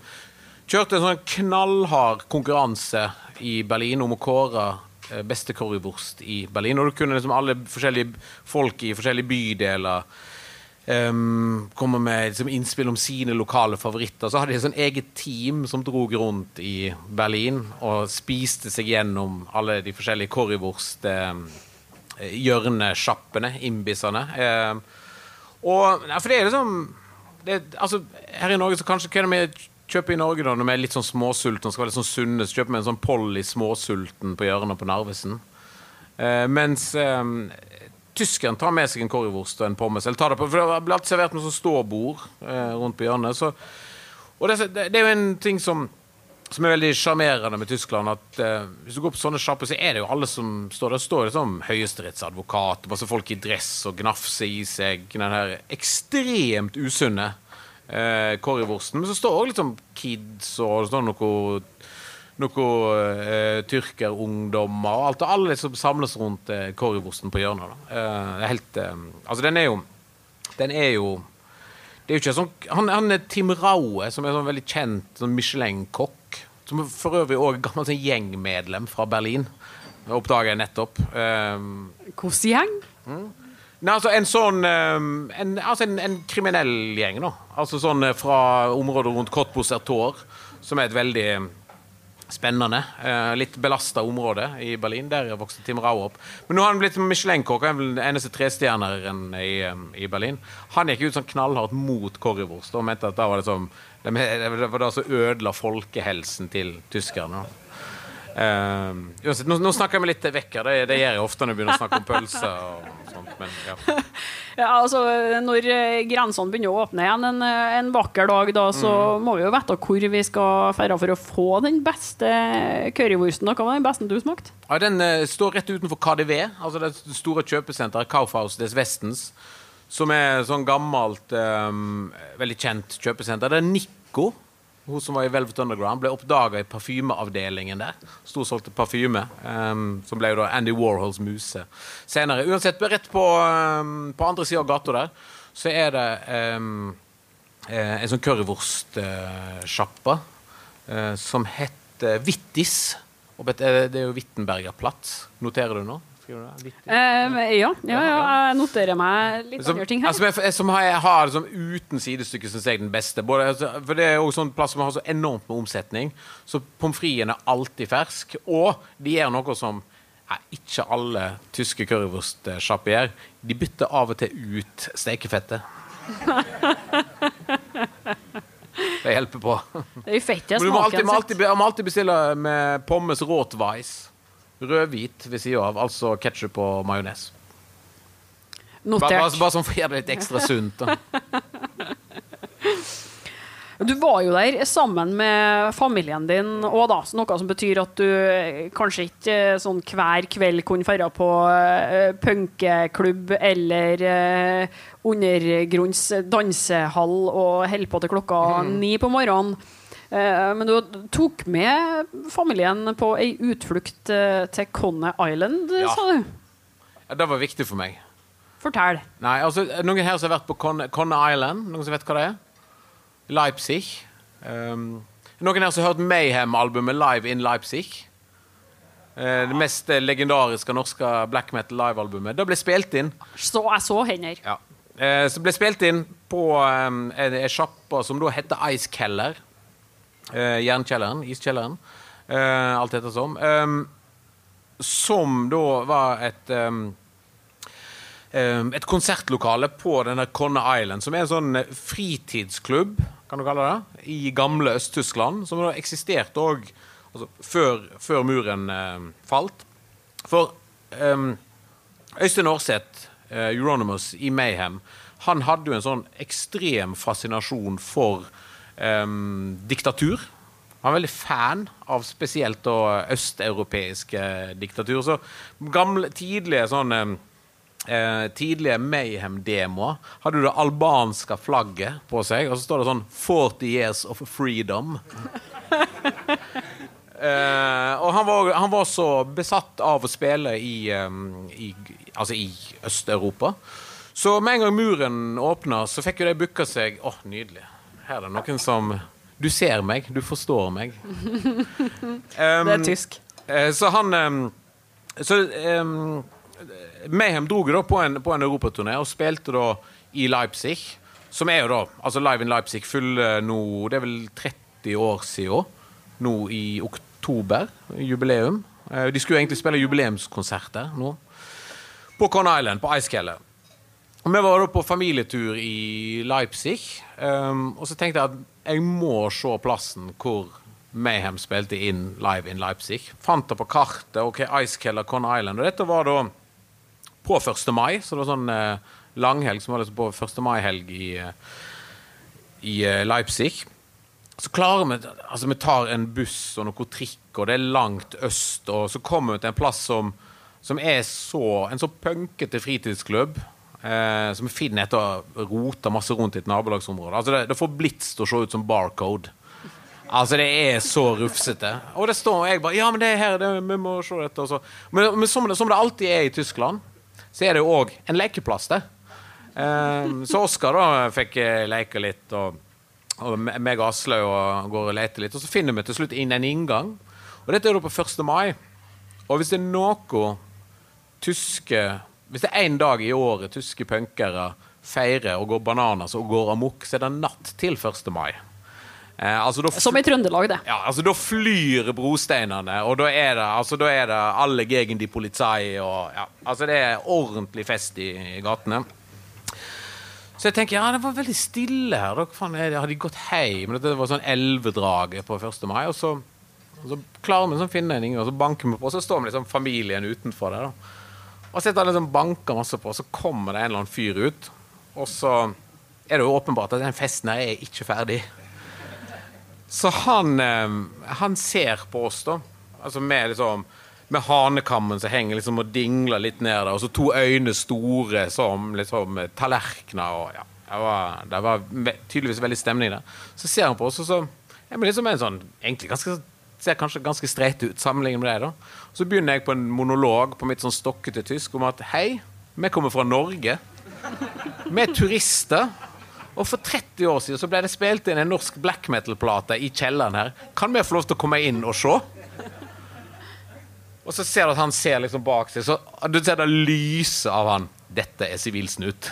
kjørte en sånn knallhard konkurranse i Berlin om å kåre eh, beste currywurst i Berlin. Og du kunne liksom alle forskjellige folk i forskjellige bydeler um, kommer med liksom, innspill om sine lokale favoritter. Så hadde de et sånn eget team som drog rundt i Berlin og spiste seg gjennom alle de forskjellige currywurst um, hjørnesjappene, imbissene. Um, og ja, For det er liksom det, altså, Her i Norge så kanskje hva er det vi kjøper i Norge da, når vi er litt sånn småsultne skal være litt sånn sunne, så kjøper vi en sånn Polly småsulten på hjørnet på Narvesen. Uh, mens um, tyskeren tar med seg en currywurst og en pommes. Eller tar det på, for det blir alltid servert med sånn ståbord eh, rundt på hjørnet. Så, og det, det, er jo en ting som, som er veldig sjarmerende med Tyskland. at eh, Hvis du går på sånne sjapper, så er det jo alle som står der. står liksom som høyesterettsadvokat, masse folk i dress og gnafser i seg den her ekstremt usunne eh, currywursten. Men så står òg sånn kids og sånn noe noe eh, tyrkerungdommer og alt. Og alle som samles rundt eh, currywursten på hjørnet. Eh, helt, eh, altså, den er jo Den er jo det er jo ikke sånn, han, han er Tim Raue, som er sånn veldig kjent sånn Michelin-kokk. Som for øvrig òg er gammel sånn gjengmedlem fra Berlin. Oppdaga jeg nettopp. Um, Hvilken gjeng? Mm. Nei, altså En sånn um, en, altså en, en, kriminell gjeng, da. Altså sånn fra området rundt Cottbus Sertor, som er et veldig Spennende. Eh, litt belasta område i Berlin. Der vokste Tim Rau opp. Men nå har han blitt Michelin-kokk. Den eneste trestjerneren i, eh, i Berlin. Han gikk ut sånn knallhardt mot currywurst og mente at da var det som det var da som ødela folkehelsen til tyskerne. Uh, nå, nå, snakker vi litt vekk her. Det, det, gjør jeg ofte når jeg begynner å snakke om pølser. og sånt, men ja. ja altså, når eh, grensene begynner å åpne igjen en, eh, en vakker dag, da, så mm. må vi jo vite hvor vi skal dra for å få den beste currywursten. Hva var den beste du smakte? Ja, den uh, står rett utenfor KDV, altså det store kjøpesenteret Kaufhaus des Westens. Som er sånn gammelt, um, veldig kjent kjøpesenter. Det er Nico hun som var i Velvet Underground, ble oppdaga i parfymeavdelingen der. Sto parfyme, um, som ble jo da Andy Warhols muse senere. Uansett, rett på, um, på andre sida av gata der, så er det um, en sånn currywurstsjappa uh, som heter Vittis. Det er jo Wittenbergerplatz. Noterer du nå? Uh, ja, ja, ja, jeg noterer meg litt som, andre ting her. Altså, som jeg har som uten sidestykke, syns jeg den beste. Både, altså, for Det er jo sånn plass som har så enormt med omsetning. Så pommes fritesen er alltid fersk. Og de gjør noe som ja, ikke alle tyske currywurstsjapper gjør. De bytter av og til ut stekefettet. det hjelper på. Det er jo fett, Men du må alltid, må alltid, må alltid bestille med pommes rotweiss. Rødhvit ved sida av, altså ketsjup og majones. Notert. Bare, bare, bare sånn for å gjøre det litt ekstra sunt. Du var jo der sammen med familien din òg, da. Noe som betyr at du kanskje ikke sånn hver kveld kunne dra på uh, punkeklubb eller uh, undergrunns dansehall og holde på til klokka mm. ni på morgenen. Eh, men du tok med familien på ei utflukt eh, til Conne Island, ja. sa du? Ja, det var viktig for meg. Fortell. Nei, altså, Noen her som har vært på Conne, Conne Island? Noen som vet hva det er? Leipzig. Um, noen her som har hørt Mayhem-albumet Live in Leipzig? Uh, det mest legendariske norske black metal live-albumet. Det ble spilt inn. Så jeg så hender. Ja. Uh, så ble spilt inn på um, en sjappa som da heter Ice Keller. Uh, jernkjelleren, iskjelleren, uh, alt etter som. Som da var et et konsertlokale på denne Conne Island, som er en sånn fritidsklubb kan du kalle det, i gamle Øst-Tyskland, som da eksistert òg altså, før, før, muren falt. For um, Øystein Aarseth, uh, Euronymous i Mayhem, han hadde jo en sånn ekstrem fascinasjon for um, diktatur. Han var veldig fan av spesielt østeuropeiske diktatur. Så gamle, tidlige sånn eh, tidlige Mayhem-demoer hadde det albanske flagget på seg, og så står det sånn 40 years of freedom. eh, og han var, han var, så besatt av å spille i, um, i, altså i Øst-Europa. Så med en gang muren åpna, så fikk jo de booka seg Å, oh, nydelig. Her er det noen som Du ser meg, du forstår meg. Um, det er tysk. Eh, så han um, Så um, Mayhem dro da på en, på en europaturné og spilte da i Leipzig. Som er jo da altså Live in Leipzig fyller nå Det er vel 30 år siden. Nå i oktober. Jubileum. Eh, de skulle egentlig spille jubileumskonserter nå. På Con Island, på Icekeller. Vi var da på familietur i Leipzig, um, og så tenkte jeg at jeg må se plassen hvor Mayhem spilte inn live in Leipzig. Fant det på kartet. ok, Icekeller, Con Island. Og dette var da på 1. mai, så det var sånn eh, langhelg som var liksom på 1. mai-helg i, eh, i eh, Leipzig. Så klarer vi Altså, vi tar en buss og noe trikk, og det er langt øst, og så kommer vi til en plass som, som er så En så punkete fritidsklubb. Eh, som vi finner etter å rote masse rundt i et nabolagsområde. Altså det, det får blitz til å se ut som barcode. Altså, det er så rufsete. Og det står jeg bare Ja, men det er her, det, vi må se dette. Men, men som, som, det alltid er i Tyskland, så er det jo òg en lekeplass det. Eh, så Oskar da fikk leke litt, og, og meg og Aslaug går og leter litt. Og så finner vi til slutt inn en inngang. Og dette er da på 1. mai. Og hvis det er noe tyske Hvis det er én dag i året tyske punkere feirer og går bananas og går amok, så er det natt til 1. mai. Eh, altså Som i Trøndelag, det. Ja, altså Da flyr brosteinene, og da er det, altså, da er det alle gegen de polizei Og, ja, altså Det er ordentlig fest i, i, gatene. Så jeg tenker ja, det var veldig stille her. Da hadde de gått hjem? Det var sånn elvedraget på 1. mai. Og så, og så klarer vi å finne en og så banker vi på, og så står vi liksom familien utenfor der. da. Og så sitter han liksom banker masse på, så kommer det en eller annen fyr ut. Og så er det jo åpenbart at den festen her er ikke ferdig. Så han, eh, han ser på oss, da. Altså med liksom med hanekammen som henger liksom og dingler litt ned der, og så to øyne store som liksom tallerkener. og ja, Det var, det var tydeligvis veldig stemning der. Så ser han på oss, og så er vi liksom en sånn egentlig ganske ser kanskje ganske streit ut sammenlignet med deg, da. Så begynner jeg på en monolog på mitt sånn stokkete tysk om at hei, vi kommer fra Norge. Vi er turister. Og for 30 år siden så ble det spilt inn en norsk black metal-plate i kjelleren her. Kan vi få lov til å komme inn og se? Og så ser du at han ser liksom bak seg, så du ser det lyset av han. Dette er sivilsnut.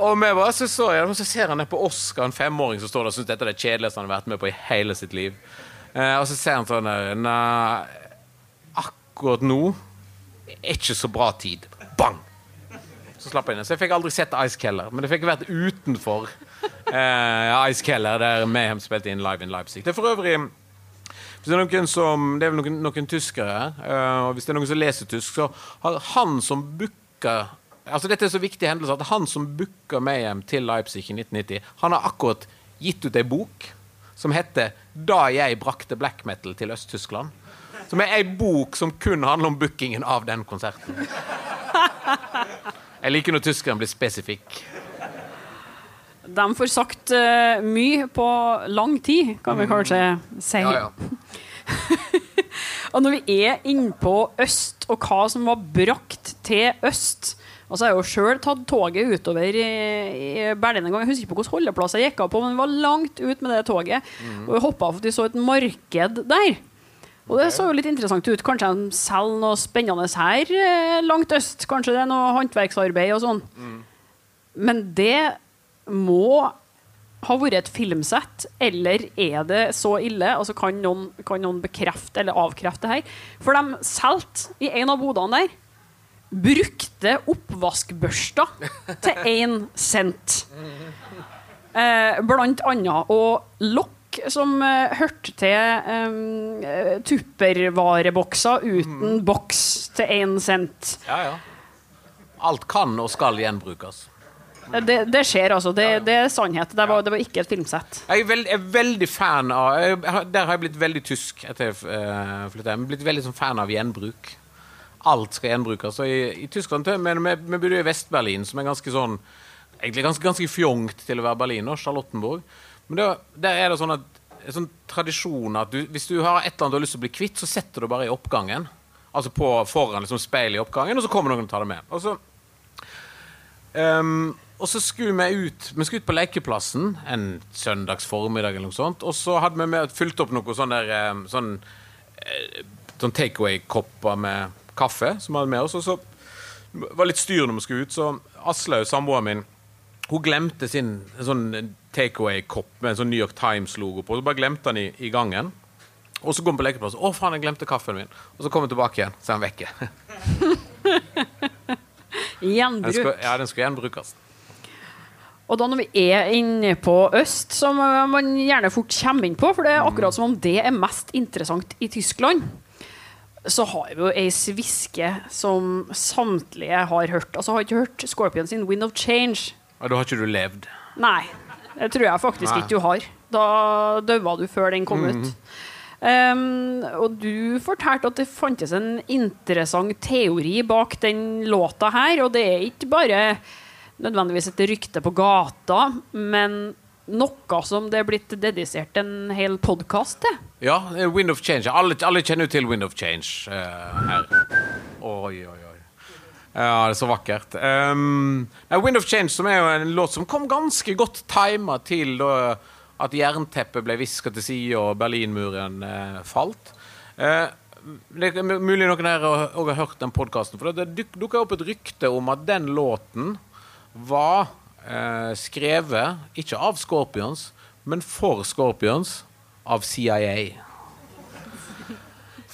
Og vi bare så, så, ja, så ser han ned på Oscar, en femåring som står der og syns dette er det kjedeligste han har vært med på i hele sitt liv. Eh, og så ser han sånn Nei, akkurat nå er ikke så bra tid bang! Så slapp jeg inn. Så jeg fikk aldri sett Ice Keller, men jeg fikk vært utenfor eh, Ice Keller, der Mayhem spilte inn live in Leipzig. Det er for øvrig hvis det er noen som, det er noen, noen tyskere her, uh, og hvis det er noen som leser tysk, så har han som booka altså Dette er så viktig hendelse at han som booka Mayhem til Leipzig i 1990, han har akkurat gitt ut ei bok som heter 'Da jeg brakte black metal til Øst-Tyskland'. Som er ei bok som kun handler om bookingen av den konserten. Jeg liker når tyskerne blir spesifikke. De får sagt uh, mye på lang tid, kan vi kanskje si. Ja, ja. og når vi er innpå øst, og hva som var brakt til øst Altså, så har jeg jo sjøl tatt toget utover i, i Berlin en gang. Jeg husker ikke på hvilken holdeplass jeg gikk av på, men vi var langt ut med det toget. Mm. Og vi hoppa for fordi vi så et marked der. Og det så jo litt interessant ut. Kanskje de selger noe spennende her eh, langt øst. Kanskje det er noe håndverksarbeid og sånn. Mm. Men det må ha vært et filmsett, eller er det så ille? Altså kan, noen, kan noen bekrefte eller avkrefte det her? For de solgte i en av bodene der brukte oppvaskbørsta til én cent. Eh, blant annet. Og lokk som eh, hørte til eh, tuppervarebokser uten mm. boks til én cent. Ja, ja. Alt kan og skal gjenbrukes. Det, det, skjer, altså. Det, det er sannhet. Det var, det var, ikke et filmsett. Jeg er, veld, er veldig fan av jeg, Der har jeg blitt veldig tysk etter jeg uh, flyttet hjem. Blitt veldig sånn fan av gjenbruk. Alt skal gjenbrukes. Og i, i Tyskland men vi, vi bodde i Vest-Berlin, som er ganske sånn egentlig ganske, ganske fjongt til å være Berliner. Charlottenborg. Men det, der er det sånn at en sånn tradisjon at du, hvis du har et eller annet du har lyst til å bli kvitt, så setter du bare i oppgangen. Altså på, foran liksom, speilet i oppgangen, og så kommer noen og tar det med. Og så, um, og så skulle vi ut Vi skulle ut på lekeplassen en søndags formiddag, eller noe sånt, og så hadde vi med, fylt opp noe sånn der sånn, sånn takeaway-kopper med kaffe som vi hadde med oss. Og så var litt styr når vi skulle ut, så Aslaug, samboeren min, hun glemte sin sånn takeaway-kopp med en sånn New York Times-logo på. Så bare glemte han i, i gangen. Og så går vi på lekeplass. 'Å, faen, jeg glemte kaffen min.' Og så kommer han tilbake igjen, så er han vekke. Gjenbruk. Ja, den skal gjenbrukes. Og da når vi er inne på øst, som man gjerne fort kommer inn på, for det er akkurat som om det er mest interessant i Tyskland, så har vi jo ei sviske som samtlige har hørt. Altså har ikke hørt Scorpion sin 'Wind of Change'. Og da har ikke du levd? Nei. Det tror jeg faktisk Nei. ikke du har. Da daua du før den kom mm ut. Um, og du fortalte at det fantes en interessant teori bak den låta her, og det er ikke bare nødvendigvis et rykte på gata, men noe som det er blitt dedisert en hel podkast til. Ja, Wind of Change. Alle, alle kjenner jo til Wind of Change uh, her. Oi, oi, oi. Ja, det er så vakkert. Um, Wind of Change som er jo en låt som kom ganske godt tima til da at jernteppet ble viska til side og Berlinmuren uh, falt. Uh, det er mulig noen her òg har hørt den podkasten. For det dukka opp et rykte om at den låten var eh, skrevet ikke av Scorpions, men for Scorpions av CIA.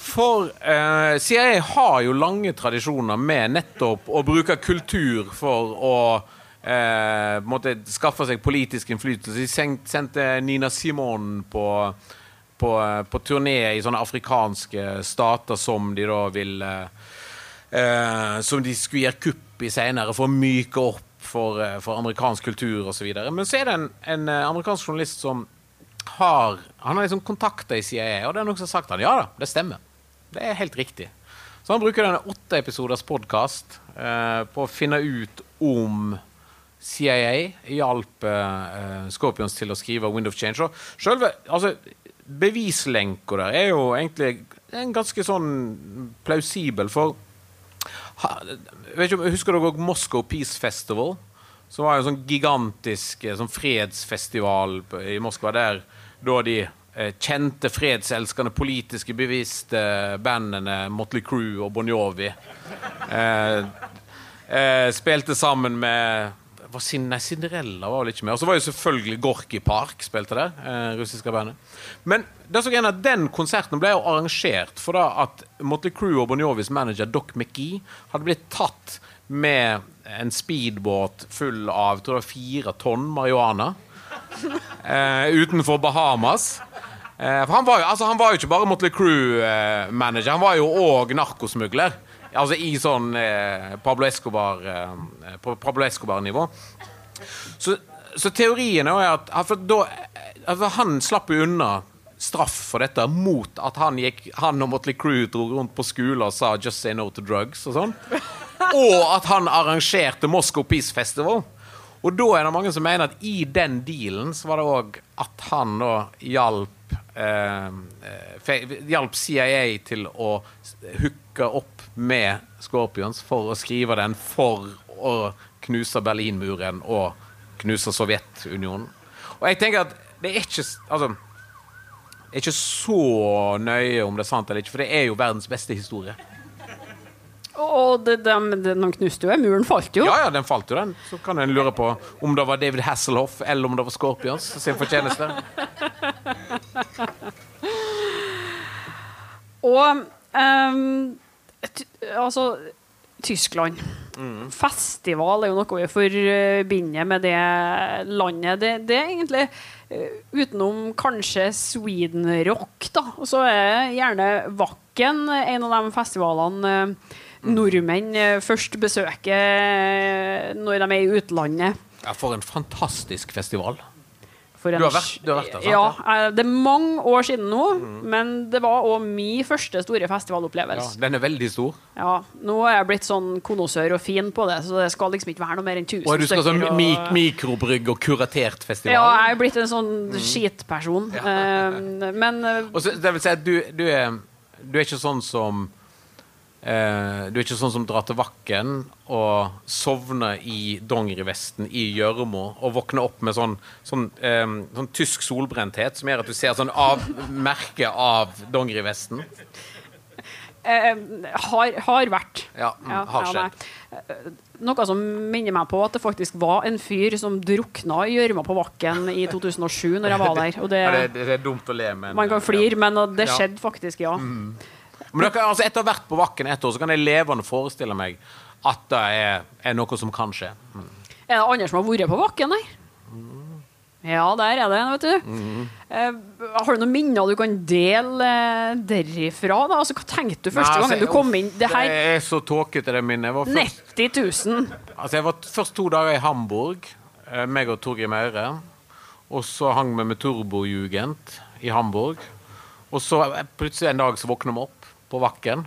For eh, CIA har jo lange tradisjoner med nettopp å bruke kultur for å eh, måtte skaffe seg politisk innflytelse. De sendte Nina Simone på, på, på turné i sånne afrikanske stater som de da vil eh, eh Som de skulle gjøre kupp i seinere for å myke opp for, eh, for amerikansk kultur osv. Men så er det en, en, eh, amerikansk journalist som har Han har liksom kontakta i CIA, og det er noen som har sagt han, ja da, det stemmer. Det er helt riktig. Så han bruker denne åtte episoders podkast eh, på å finne ut om CIA hjalp eh, Scorpions til å skrive Wind of Change. Og selve altså, bevislenka der er jo egentlig en ganske sånn plausibel, for ikke, Husker dere Moscow Peace Festival? Som var en sånn gigantisk eh, sånn fredsfestival i Moskva, der da de eh, kjente fredselskende, politiske bevisste bandene Motley Crew og Bon Jovi eh, eh, spilte sammen med var sin, nei, Cinderella var vel ikke med. Og så var jo selvfølgelig Gorky Park spilte der. Eh, russiske bandet. Men det så at den konserten ble jo arrangert for da at Motley Crew og Bon Jovis manager Doc McGee hadde blitt tatt med en speedbåt full av tror jeg, fire tonn marihuana eh, utenfor Bahamas. Eh, for han var, jo, altså, han var jo ikke bare Motley Crew-manager, han var jo òg narkosmugler. Altså i sånn eh, Pablo Escobar-nivå. Eh, Pablo Escobar så, så, teorien er at for da, altså, Han slapp jo unna straff for dette mot at han, gikk, han og Motley Crew dro rundt på skole og sa 'just say no to drugs' og sånn. Og at han arrangerte Moscow Peace Festival. Og da er det mange som mener at i den dealen så var det òg at han da hjalp eh, eh Hjalp CIA til å hooke opp med Scorpions for å skrive den for å knuse Berlinmuren og knuse Sovjetunionen. Og jeg tenker at det er ikke altså, det er ikke så nøye om det er sant eller ikke, for det er jo verdens beste historie. Og de, de, de, de knuste jo, muren falt jo. Ja, ja, den falt jo, den. Så kan en lure på om det var David Hasselhoff eller om det var Scorpions sin fortjeneste. Og um, altså Tyskland. Festival er jo noe vi forbinder med det landet. Det, det er egentlig eh, utenom kanskje Sweden Rock, da. Og så er gjerne Vakken en av de festivalene eh, nordmenn eh, først besøker når de er i utlandet. Ja, for en fantastisk festival. Du har vært- du har vært der, sant? Ja, eh, det er mange år siden nå, men det var òg min første store Ja, festivalopplevelse. den er veldig stor. Ja, nå er jeg blitt sånn konosør og fin på det, så det skal liksom ikke være noe mer enn 1000 stykker. du skal sånn og- mik mikrobrygg og kuratert festival. Ja, jeg er blitt en sånn skitperson. Ja. men eh, Og så, det vil si at du, du, er, du er ikke sånn som eh, Du er ikke sånn som drar til Vakken og sovner i dongerivesten i gjørma og våkner opp med sånn, sånn, eh, sånn tysk solbrenthet som gjør at du ser sånn av, merke av dongerivesten. eh, har, har vært. Ja, mm, har skjedd. Eh, Noe som minner meg på at det faktisk var en fyr som drukna i gjørma på Vakken i 2007, når jeg var der. Det, Ja, det, det er dumt å le, men man kan flire, men det Ja. Mm. skjedde faktisk, ja. Men dere, altså, etter å ha vært på Vakken ett år, så kan jeg levende forestille meg at det er, er noe som kan skje. Er det andre som har vært på Vakken der? Ja, der er det, vet du. Eh, har du noen minner du kan dele eh, derifra? da? Altså, Hva tenkte du første Nei, gangen du altså, kom inn? Det her Det er så tåkete, det minnet. Jeg var først 90 000. Altså, jeg var først to dager i Hamburg, eh, meg og Torgeir Meire. Og så hang vi med Turbojugend i Hamburg. Og så eh, plutselig en dag så våkner vi opp på Vakken.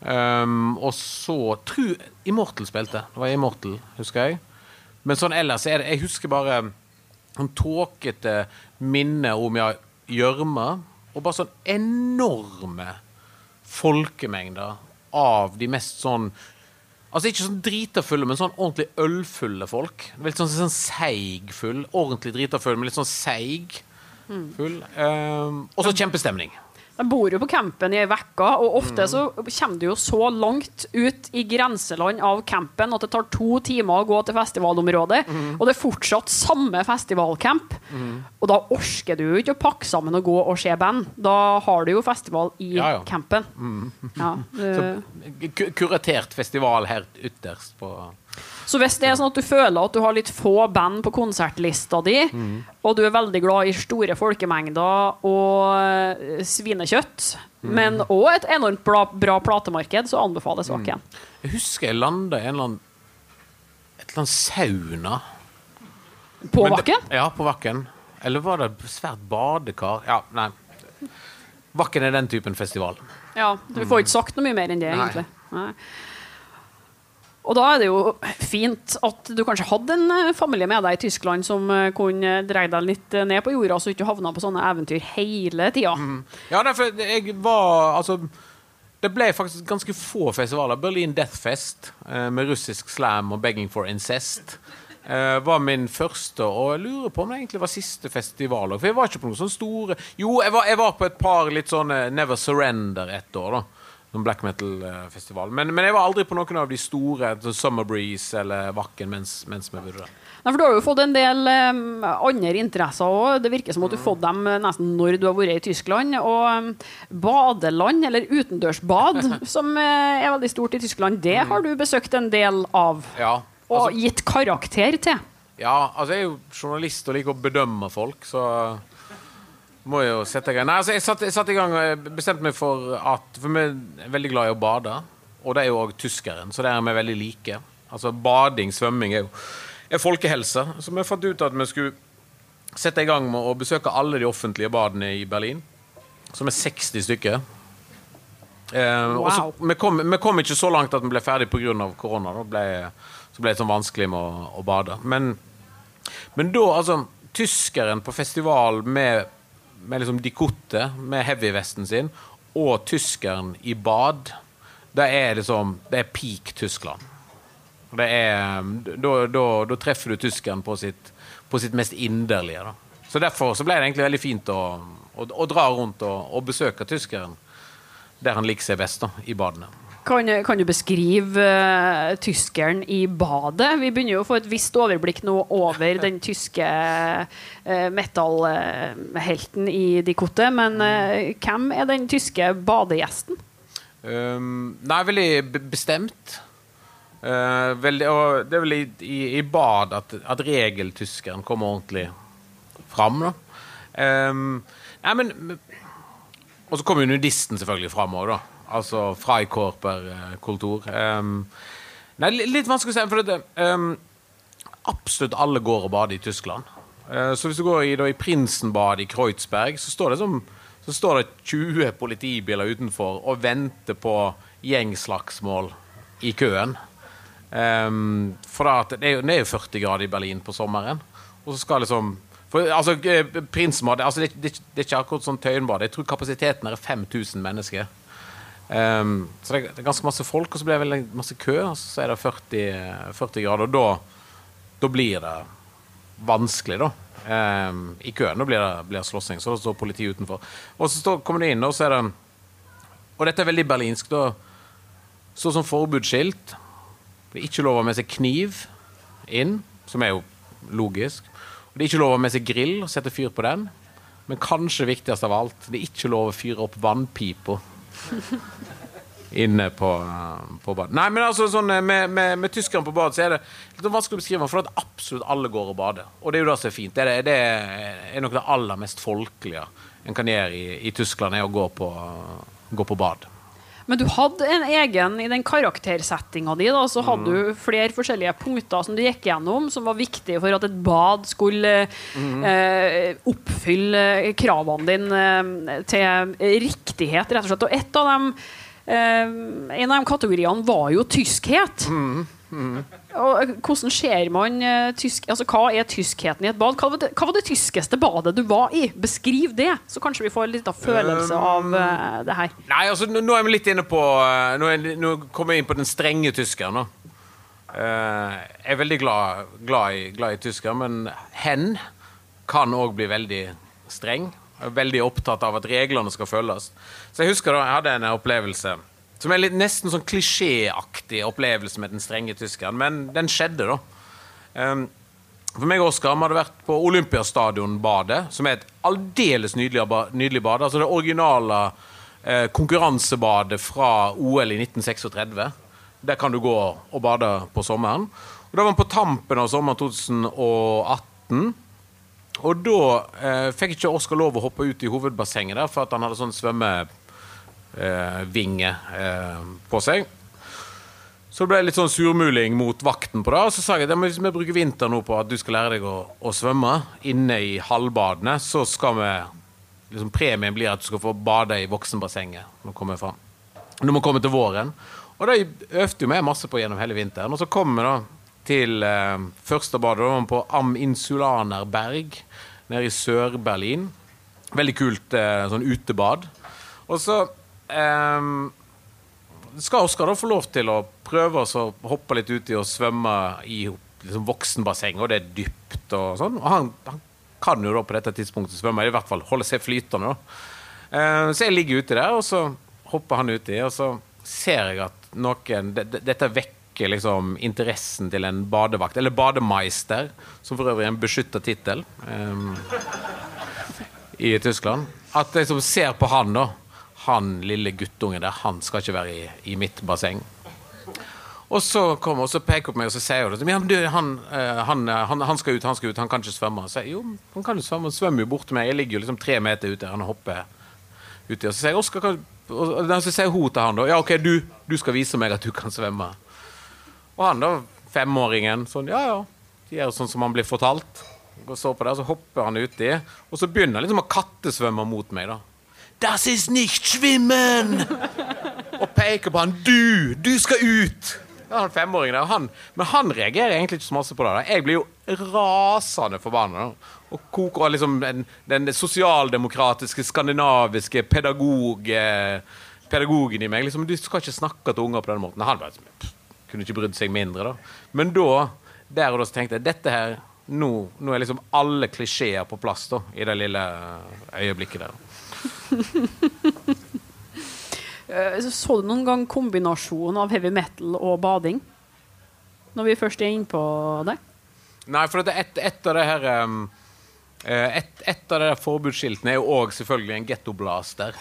Um, og så tru, Immortal spilte. Det var Immortal, husker jeg. Men sånn ellers er det Jeg husker bare sånn tåkete minner om ja, gjørme. Og bare sånn enorme folkemengder av de mest sånn Altså Ikke sånn drita fulle, men sånn ordentlig ølfulle folk. Litt sånn, sånn seigfull. Ordentlig drita full, men litt sånn seig full. Um, og så kjempestemning. Jeg bor jo på campen i ei uke, og ofte så kommer du jo så langt ut i grenseland av campen at det tar to timer å gå til festivalområdet, og det er fortsatt samme festivalcamp. Og da orker du jo ikke å pakke sammen og gå og se band. Da har du jo festival i Ja, ja. campen. Ja, det- så, kuratert festival her ytterst på Så hvis det er sånn at du føler at du har litt få band på konsertlista di, og du er veldig glad i store folkemengder og svinekjøtt, svinekjøtt, men òg et enormt bra, bra platemarked, så anbefales Vakken. Jeg husker jeg landa i en eller annen et eller annet sauna. På Vakken? Ja, på Vakken. Eller var det svært badekar? Ja, nei. Vakken er den typen festival. Ja, du får ikke sagt noe mye mer enn det, Nei. egentlig. Nei. Og da er det jo fint at du kanskje hadde en eh, familie med deg i Tyskland som eh, kunne dreie deg litt eh, ned på jorda, så du ikke havna på sånne eventyr hele tida. Ja, derfor jeg var Altså det ble faktisk ganske få festivaler. Berlin Deathfest eh, med russisk slam og Begging for Incest var min første, og jeg lurer på om det egentlig var siste festival. For jeg var ikke på noen sånne store Jo, jeg var, jeg var på et par litt sånne Never Surrender et år, da. Sånn black metal-festival. Men, men jeg var aldri på noen av de store, sånn Summer Breeze eller Vakken, mens, mens vi bodde der. Nei, for du har jo fått en del um, andre interesser òg. Det virker som at du har fått dem eh, nesten når du har vært i Tyskland. Og um, badeland, eller utendørsbad, som uh, er veldig stort i Tyskland, det har du besøkt en del av. Ja, Og altså, gitt karakter til. Ja, altså jeg er jo journalist og liker å bedømme folk, så må jo sette i gang. Nei, altså jeg satte satt i gang og jeg bestemte meg for at For vi er veldig glad i å bade, og det er jo òg tyskeren, så det er vi veldig like. Altså bading, svømming er jo er folkehelse. Så vi fant ut at vi skulle sette i gang med å besøke alle de offentlige badene i Berlin, som er 60 stykker. Eh, og så, vi, kom, vi kom ikke så langt at vi ble ferdig pga. korona. Da ble, så ble det sånn vanskelig med å, å bade. Men, men da, altså Tyskeren på festival med, med liksom Dikotte, med heavyvesten sin, og tyskeren i bad, det er liksom Det er peak Tyskland. Det er, da, da, da treffer du tyskeren på sitt, på sitt mest inderlige. Da. Så Derfor så ble det egentlig veldig fint å, å, å dra rundt og, og besøke tyskeren der han liker seg best, da, i badene. Kan, kan du beskrive uh, tyskeren i badet? Vi begynner jo å få et visst overblikk nå over den tyske uh, metallhelten i dikote, men uh, hvem er den tyske badegjesten? Um, nei, veldig bestemt. Uh, veldig, og det er vel i, i, i bad at, at regeltyskeren kommer ordentlig fram. Da. Um, nei, men Og så kommer jo nudisten selvfølgelig fram òg, da. Altså Freikorper-kultur. Um, nei, litt vanskelig å si, for det, um, absolutt alle går og bader i Tyskland. Uh, så hvis du går i, da, i Prinsenbadet i Kreuzberg, så står som så står det 20 politibiler utenfor og venter på gjengslagsmål i køen. Um, for det er, jo, det er jo 40 grader i Berlin på sommeren. Og så skal liksom for, altså, eh, Prinsenbad altså, det, det, det, er ikke akkurat sånn Tøyenbad. Jeg tror kapasiteten er 5000 mennesker. Um, så det, er ganske masse folk, og så blir det veldig masse kø, og så er det 40, 40 grader. Og da, da, blir det vanskelig, da. Um, I køen da blir det, blir slåssing, så da står politiet utenfor. Og så står, kommer de inn, og så er det Og dette er veldig berlinsk. da Står som forbudsskilt. Det er ikke lov å ha med seg kniv inn, som er jo logisk. Og det er ikke lov å ha med seg grill og sette fyr på den. Men kanskje viktigst av alt, det er ikke lov å fyre opp vannpipa inne på, på bad. Nei, men altså sånn, eh, med, med, med tyskerne på bad så er det litt vanskelig å beskrive, for at absolutt alle går og bader. Og det er jo det som er fint. Det er, det er nok det aller mest folkelige en kan gjøre i, i Tyskland, er å gå på, gå på bad. Men du hadde en egen i den karaktersettinga di. Da, så hadde mm. du flere forskjellige punkter som du gikk gjennom, som var viktige for at et bad skulle mm. eh, oppfylle kravene dine eh, til riktighet, rett og slett. Og et av dem, en av de kategoriene var jo tyskhet. Mm. Mm. Og eh, hvordan ser man uh, tysk altså, Hva er tyskheten i et bad? Hva var, det, hva var, det, tyskeste badet du var i? Beskriv det, så kanskje vi får litt liten følelse av uh, det her. Nei, altså, nå, er vi litt inne på uh, Nå, er, nå kommer jeg inn på den strenge tyskeren. Nå. jeg er veldig glad, glad, i, glad i tysker, men hen kan òg bli veldig streng. Jeg er veldig opptatt av at reglene skal følges. Så jeg husker da jeg hadde en opplevelse som er litt, nesten sånn klisjéaktig opplevelse med den strenge tyskeren, men den skjedde, da. Um, for meg og Oskar hadde vært på Olympiastadion-badet, som er et aldeles nydelig, nydelig bad. Altså det originale eh, konkurransebadet fra OL i 1936. Der kan du gå og bade på sommeren. Og Da var vi på tampen av sommeren 2018. Og da eh, fikk ikke Oskar lov å hoppe ut i hovedbassenget der, for at han hadde sånn svømmevinge eh, eh, på seg. Så det ble litt sånn surmuling mot vakten på det. Og så sa jeg at hvis vi bruker vinter nå på at du skal lære deg å, å svømme inne i halvbadene, så skal vi liksom Premien blir at du skal få bade i voksenbassenget når kommer vi kommer til våren. Og det øvde vi masse på gjennom hele vinteren. Og så kommer vi da til eh, første badet da, på Am Insulanerberg nede i Sør-Berlin. Veldig kult eh, sånn utebad. Og så eh, skal Oskar da få lov til å prøve å hoppe litt uti og svømme i liksom, voksenbasseng, og det er dypt og sånn. Og han, han, kan jo da på dette tidspunktet svømme, i hvert fall holde seg flytende. Eh, så jeg ligger uti der, og så hopper han uti, og så ser jeg at noen det, det, Dette vekker liksom interessen til en badevakt, eller bademeister, som for øvrig er en beskytta tittel um, i Tyskland. At jeg liksom ser på han, da han lille guttungen der, han skal ikke være i, i mitt basseng. Og så kommer og så peker på meg og så sier hun ja, du, han, eh, han, eh, han, han, skal ut, han skal ut, han kan ikke svømme. Så sier jo, han kan jo svømme, han svømmer jo bort til meg. Jeg ligger jo liksom tre meter ute, han hopper uti. Og så sier Oskar, og så sier hun til han da ja, OK, du, du, skal vise meg at du kan svømme. Og han da, femåringen, sånn ja ja, gjør sånn som han blir fortalt. Og så på det, så hopper han uti, og så begynner han liksom å kattesvømme mot meg. da 'Das ist nicht schwimmen!' og peker på han. 'Du! Du skal ut!' Ja, han femåringen der, han, Men han reagerer egentlig ikke så masse på det. Da. Jeg blir jo rasende forbanna. Og koker liksom den, den sosialdemokratiske, skandinaviske pedagog, pedagogen i meg. Liksom, du skal ikke snakke til unger på den måten. Han bare, kunne ikke brydd seg mindre. da. Men da, der og da så tenkte jeg dette her nå, nå er liksom alle klisjeer på plass da, i det lille øyeblikket der. Eh, så du noen gang kombinasjonen av heavy metal og bading? Når vi først er inne på det? Nei, for et, et av det her et, et, av de forbudsskiltene er jo òg selvfølgelig en gettoblaster.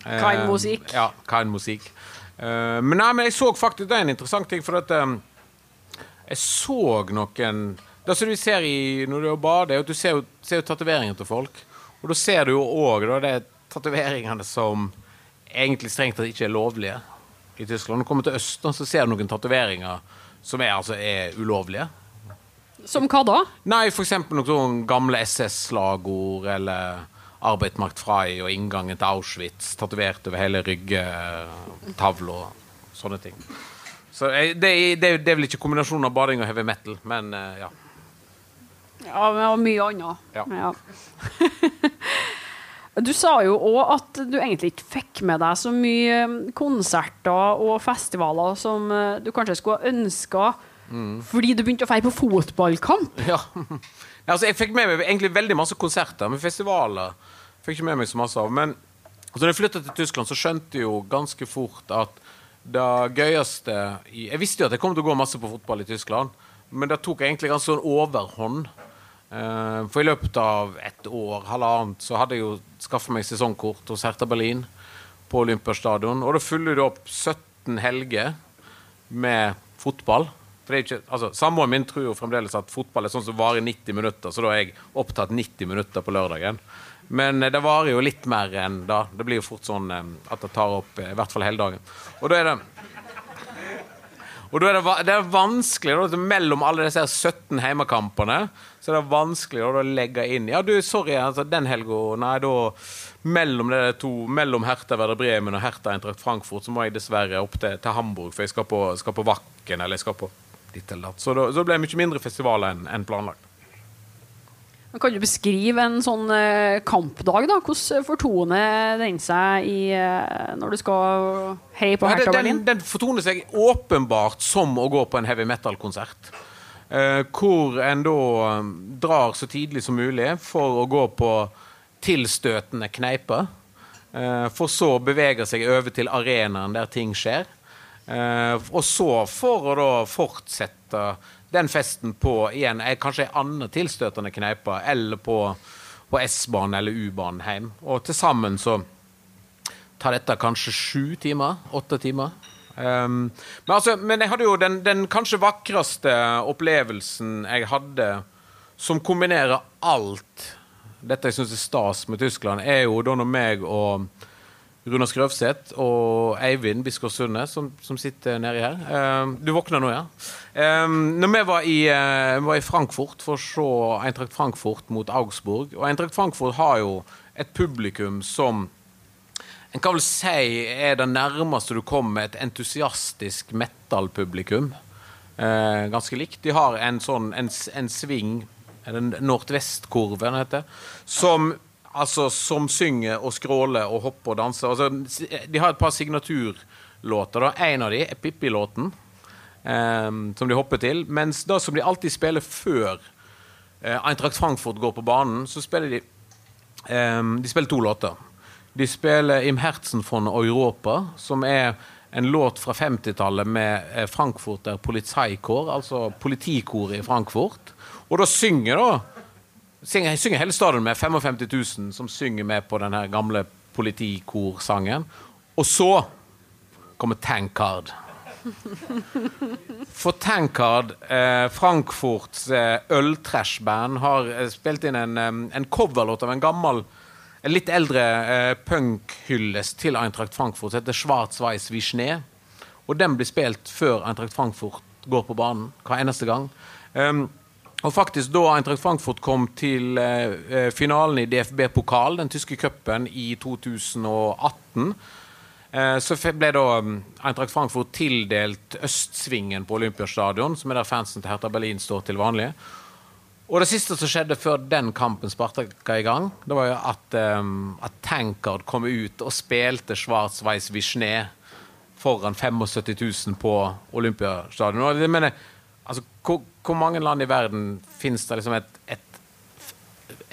Kain musikk. Ja, kain musikk. Uh, men, nei, men jeg så faktisk Det er en interessant ting, for at um, jeg så noen Det som du ser i, når du bader, er at du ser jo, ser jo til folk. Og da ser du jo òg de tatoveringene som egentlig strengt tatt ikke er lovlige i Tyskland. Når du kommer til Østen, så ser du noen tatoveringer som er, altså, er ulovlige. Som hva da? Nei, F.eks. noen gamle SS-slagord eller Macht frei og inngangen til Auschwitz tatovert over hele ryggetavla og sånne ting. Så det, det, det, er vel ikke kombinasjonen av bading og heavy metal, men uh, ja. Ja, og mye annet. Ja. ja. Du sa jo òg at du egentlig ikke fikk med deg så mye um, konserter og festivaler som uh, du kanskje skulle ha ønska, mm. fordi du begynte å feire på fotballkamp. Ja. altså, jeg fikk med meg egentlig veldig masse konserter, med festivaler fikk ikke med meg så masse av. Men altså, da jeg flytta til Tyskland, så skjønte jeg jo ganske fort at det gøyeste Jeg visste jo at jeg kom til å gå masse på fotball i Tyskland, men det tok egentlig ganske sånn overhånd. Uh, for i løpet av et år, halvannet, så hadde jeg jo skaffa meg sesongkort hos Hertha Berlin på Olympiastadion. Og da fyller du opp 17 helger med fotball. For ikke, altså, Samboeren min tror jo fremdeles at fotball er sånn som varer 90 minutter, så da er jeg opptatt 90 minutter på lørdagen. Men eh, det varer jo litt mer enn da. Det blir jo fort sånn uh, at det tar opp uh, i hvert fall hele dagen. Og da er det og da er det, det er vanskelig da, mellom alle disse 17 heimekampene så er det vanskelig da, å legge inn Ja, du, sorry, altså, den helga Nei, da mellom det to, mellom Hertha Werder Bremen og Hertha Eintracht Frankfurt, så må jeg dessverre opp til, til Hamburg, for jeg skal på, skal på Vakken, eller jeg skal på ditt eller datt. Så da, så ble det mye mindre festivaler enn en planlagt. Kan du beskrive en sånn uh, kampdag? da? Hvordan fortoner den seg i, uh, når du skal heie på Hertha Berlin? Den, den, fortoner seg åpenbart som å gå på en heavy metal-konsert. Uh, hvor en da drar så tidlig som mulig for å gå på tilstøtende kneiper. for så å bevege seg over til arenaen der ting skjer. og så for å da fortsette den festen på igjen, er kanskje ei anna tilstøtende kneipe, eller på, på S-banen eller U-banen hjem. Og til sammen så tar dette kanskje sju timer? Åtte timer? Um, men, altså, men, jeg hadde jo den, den, kanskje vakreste opplevelsen jeg hadde, som kombinerer alt dette jeg syns er stas med Tyskland, er jo da når meg og Runar Skrøvseth og Eivind Biskår Sunde, som, som, sitter nedi her. Um, du våkner nå, ja? Um, når vi var, i, uh, var, i, Frankfurt for å se Eintracht Frankfurt mot Augsburg Og Eintracht Frankfurt har jo et publikum som en kan vel si er det nærmeste du kommer et entusiastisk metal-publikum. Uh, ganske likt. De har en sånn en, en sving, den nordvestkurven heter, som altså, som synger og skråler og hopper og danser. Altså, de har et par signaturlåter. Da. En av de er Pippi-låten, um, som de hopper til. Mens det som de alltid spiller før uh, Eintracht Frankfurt går på banen, så spiller de um, De spiller to låter. De spiller Im Herzen von Europa, som er en låt fra 50-tallet med eh, Frankfurter Polizeikor, altså politikoret i Frankfurt. Og da synger da synger, synger hele stadion med 55 000 som synger med på den gamle politikorsangen. Og så kommer Tankard. For Tankard, eh, Frankfurts eh, øltrashband, har eh, spilt inn en, en coverlåt av en gammel en litt eldre eh, punkhyllest til Eintracht Frankfurt som heter Schwarz Weiss Schnee'. Og den blir spilt før Eintracht Frankfurt går på banen hver eneste gang. Um, og faktisk Da Eintracht Frankfurt kom til eh, eh finalen i DFB-pokal, den tyske cupen, i 2018, eh, så ble da mm, Eintracht Frankfurt tildelt østsvingen på Olympiastadion, som er der fansen til Hertha Berlin står til vanlig. Og det siste som skjedde før den kampen sparka i gang, det var jo at, um, at Tankard kom ut og spilte Schwarz-Weiss Wischne foran 75 000 på Olympiastadion. Og det mener, altså, hvor, mange land i verden finnes det liksom et, et,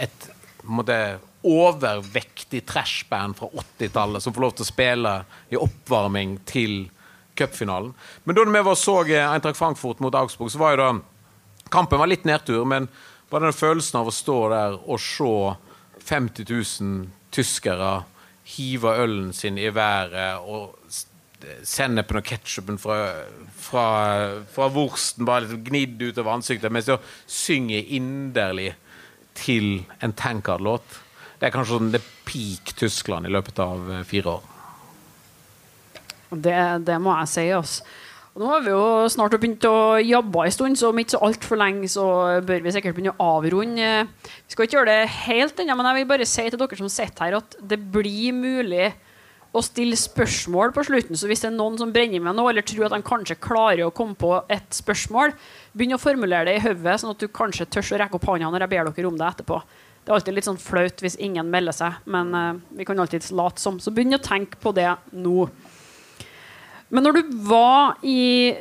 et måtte, overvektig trashband fra 80-tallet som får lov til å spille i oppvarming til cupfinalen? Men da vi så Eintracht Frankfurt mot Augsburg, så var jo da Kampen var litt nedtur, men bare den følelsen av å stå der og se 50 000 tyskere hive ølen sin i været og sennepen og ketsjupen fra, fra, fra vorsten bare liksom gnidd utover ansiktet, mens de synger inderlig til en Tankard-låt. Det er kanskje sånn det peak Tyskland i løpet av eh, fire år. Det, det må jeg si. Altså. Nå har vi jo snart begynt å jobbe en stund, så om ikke så altfor lenge så bør vi sikkert begynne å avrunde. Vi skal ikke gjøre det helt ennå, men jeg vil bare si til dere som sitter her, at det blir mulig å stille spørsmål på slutten. Så hvis det er noen som brenner med noe, eller tror at de kanskje klarer å komme på et spørsmål, begynn å formulere det i hodet, sånn at du kanskje tør å rekke opp hånda når jeg ber dere om det etterpå. Det er alltid litt sånn flaut hvis ingen melder seg, men uh, vi kan alltid late som. Så begynn å tenke på det nå. Men når du var i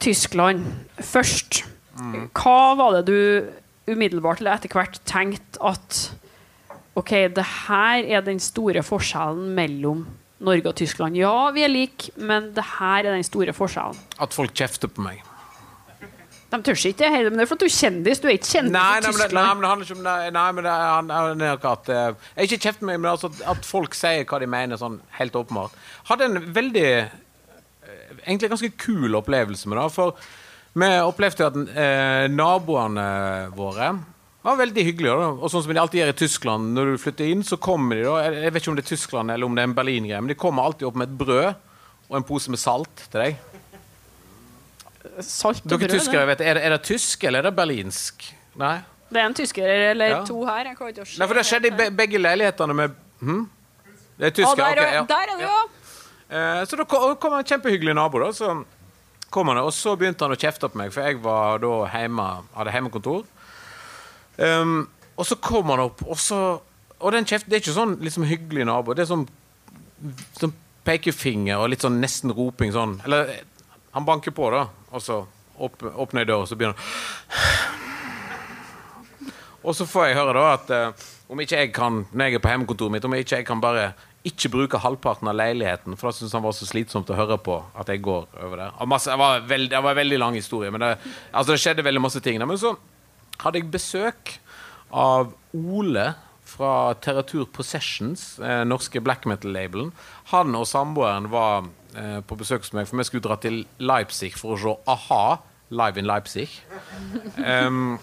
Tyskland først, mm. hva var det du umiddelbart eller etter hvert tenkte at OK, det her er den store forskjellen mellom Norge og Tyskland. Ja, vi er like, men det her er den store forskjellen. At folk kjefter på meg. De tør ikke det heller, men det er fordi du er kjendis. Du er ikke kjendis nei, i Tyskland. Nei, men det handler ikke om det. Nei, men det er, at uh, Ikke kjeft på meg, men altså at folk sier hva de mener, sånn helt åpenbart. Hadde en veldig egentlig ganske kul opplevelse med det. For vi opplevde at uh, naboene våre var veldig hyggelig. Da. Og sånn som de alltid gjør i Tyskland, når du flytter inn, så kommer de da Jeg vet ikke om det er Tyskland eller om det er en Berlin-greie, men de kommer alltid opp med et brød og en pose med salt til deg. Salt og brød? Tyskere, vet, er, det, er det tysk eller er det berlinsk? Nei? Det er en tysker eller ja. to her. Jeg kan ikke Nei, for det skjedde i begge leilighetene med hm? Det er tysker. Ah, der, okay, ja. der er det jo! Eh, så da kom en kjempehyggelig nabo. da, så kom han, Og så begynte han å kjefte på meg, for jeg var da hjemme, hadde hjemmekontor. Um, og så kom han opp, og så Og den kjeften, det er ikke sånn liksom, hyggelig nabo. Det er sånn, sånn pekefinger og litt sånn nesten roping sånn. Eller han banker på, da, og så åp, åpner jeg døra, og så begynner han Og så får jeg høre da at uh, om ikke jeg kan, når jeg er på hjemmekontoret mitt, om ikke jeg kan bare ikke bruke halvparten av leiligheten, for da syntes han var så slitsomt å høre på at jeg går over der. Masse, det, var veldig, det var en veldig lang historie, men det, altså det skjedde veldig masse ting. Men så hadde jeg besøk av Ole fra Terratur Possessions, eh, norske black metal-labelen. Han og samboeren var eh, på besøk hos meg, for vi skulle dra til Leipzig for å se a-ha live in Leipzig. Um,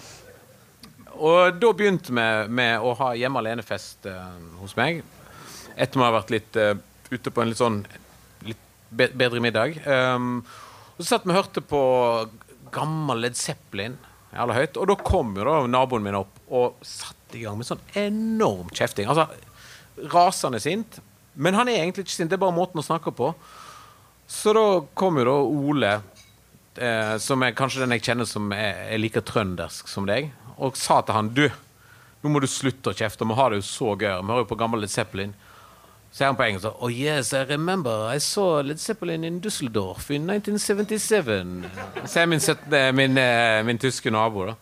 og da begynte vi med å ha hjemme alene-fest eh, hos meg etter vi har vært litt uh, ute på en litt sånn litt bedre middag. Um, og Så satt vi og hørte på gammel Led Zeppelin jævla høyt. Og da kom jo da naboen min opp og satte i gang med sånn enorm kjefting. Altså rasende sint. Men han er egentlig ikke sint, det er bare måten å snakke på. Så da kom jo da Ole, eh, som er kanskje den jeg kjenner som er, er like trøndersk som deg, og sa til han du, nå må du slutte å kjefte, vi har det jo så gøy. Vi hører jo på gammel Led Zeppelin. Så er han på engelsk Oh yes, I remember I saw Led Zeppelin in Düsseldorf in 1977. Så er min, min, eh, min tyske nabo, da.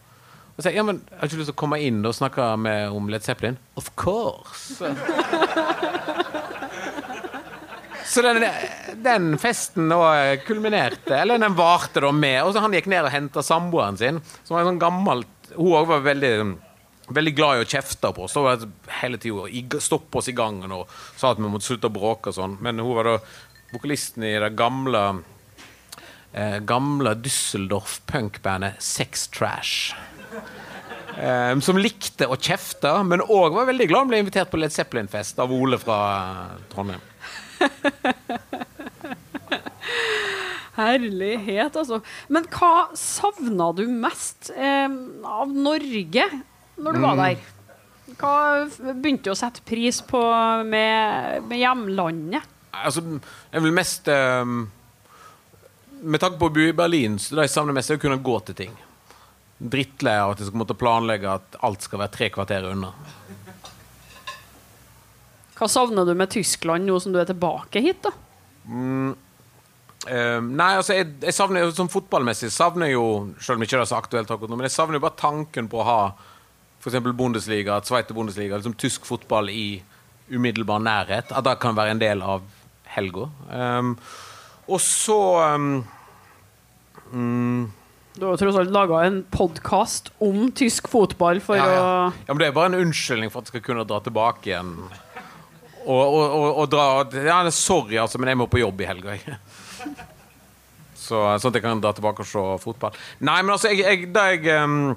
Og sier, ja, men Har du ikke lyst til å komme inn og snakke med, om Led Zeppelin? Of course! Så den, den, festen da kulminerte, eller den varte da med Og så han gikk ned og henta samboeren sin, som var en sånn gammelt Hun òg var veldig veldig glad i å kjefte på oss. Hele tida stoppe oss i gangen og sa at vi måtte slutte å bråke og sånn. Men hun var da vokalisten i det gamle eh, gamle Düsseldorf punkbandet Sex Trash. Eh, som likte å kjefte, men òg var veldig glad han ble invitert på Led Zeppelin-fest av Ole fra Trondheim. Herlighet, altså. Men hva savna du mest eh, av Norge når du var mm. der? Hva begynte du å sette pris på med, med hjemlandet? Altså, jeg vil mest um, Med tanke på å bo i Berlin, så det jeg savner mest, er å kunne gå til ting. Drittlei av at jeg skal måtte planlegge at alt skal være tre kvarter unna. Hva savner du med Tyskland nå som du er tilbake hit, da? Mm, uh, nei, altså jeg, jeg savner som fotballmessig savner jo Selv om ikke det er så aktuelt akkurat nå, men jeg savner jo bare tanken på å ha f.eks. Bundesliga, Sveite Bundesliga, liksom tysk fotball i umiddelbar nærhet. At det kan være en del av helga. Um, og så um, um, du har tross alt laga en podkast om tysk fotball for ja, ja. å Ja, men Det er bare en unnskyldning for at jeg skal kunne dra tilbake igjen. Og, og, og, og dra ja, Sorry, altså, men jeg må på jobb i helga. Så, sånn at jeg kan dra tilbake og se fotball. Nei, men altså, jeg, jeg, da jeg, um,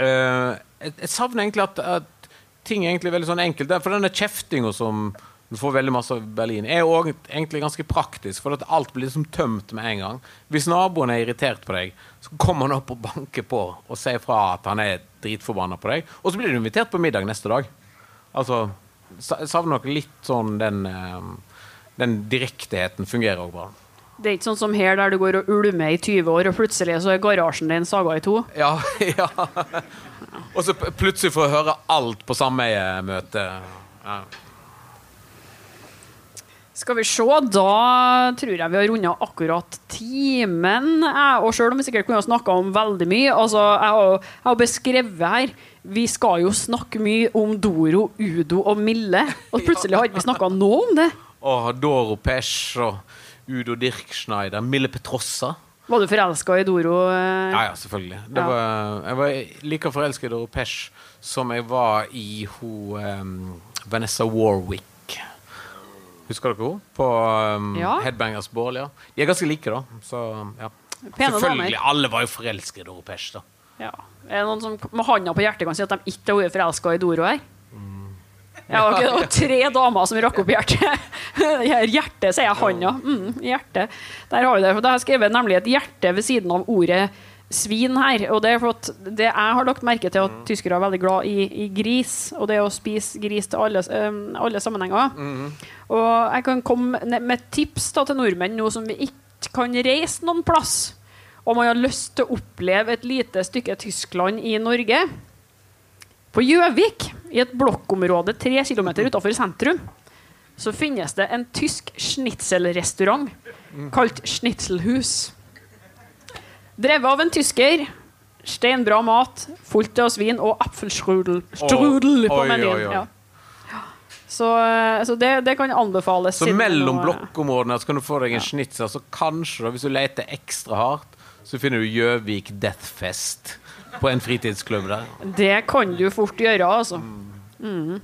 uh, jeg, jeg savner egentlig at, at ting er egentlig veldig sånn enkelt. For denne kjeftinga som du får veldig masse av Berlin, er jo egentlig ganske praktisk. For at alt blir liksom tømt med en gang. Hvis naboen er irritert på deg, så kommer han opp og banker på og sier fra at han er dritforbanna på deg. Og så blir du invitert på middag neste dag. Altså, savner nok litt sånn den, den direktheten fungerer òg bra. Det er ikke sånn som her, der du går og ulmer i 20 år, og plutselig så er garasjen din saga i to? Ja, ja. Og så plutselig får jeg høre alt på sameiemøte. Ja. Skal vi se, da tror jeg vi har runda akkurat timen. Og sjøl om vi sikkert kunne snakka om veldig mye altså Jeg har, beskrevet her Vi skal jo snakke mye om Doro, Udo og Mille. Og plutselig har ikke vi snakka noe om det. Og Doro Pesch og Udo Dirkschneider, Mille Petrossa. Var du forelska i Doro? Eh? Ja, ja, selvfølgelig. Ja. Var, jeg var like forelska i Doro Pesch som jeg var i ho, um, Vanessa Warwick. Husker dere henne? På um, ja. Headbangers Ball. Ja. De er ganske like, da. Så, ja. Selvfølgelig. Alle var jo forelska i Doro Pesch, da. Ja. Er det noen som med handa på hjertet kan si at de ikke har vært forelska i Doro her? Ja, okay, det var tre damer som rakk opp hjertet. Hjertet, sier jeg han, ja. Mm, hjerte. Der har vi det. For da har jeg skrevet nemlig et hjerte ved siden av ordet svin her. Og det er for at det jeg har lagt merke til at tyskere er veldig glad i, i gris. Og det å spise gris til alle, um, alle sammenhenger. Mm. Og jeg kan komme med tips da, til nordmenn nå som vi ikke kan reise noen plass. Og man har lyst til å oppleve et lite stykke Tyskland i Norge. På Gjøvik, i et blokkområde tre km utenfor sentrum, så finnes det en tysk schnitzelrestaurant kalt Schnitzelhus. Drevet av en tysker. Steinbra mat, fullt av svin og apfelstrudel strudel på menyen. Ja. Så, så det, det, kan anbefales. Så mellom blokkområdene så kan du få deg en schnitzel, så kanskje, hvis du leter ekstra hardt, så finner du Gjøvik Deathfest på en fritidsklubb der. Det kan du fort gjøre, altså. Mm.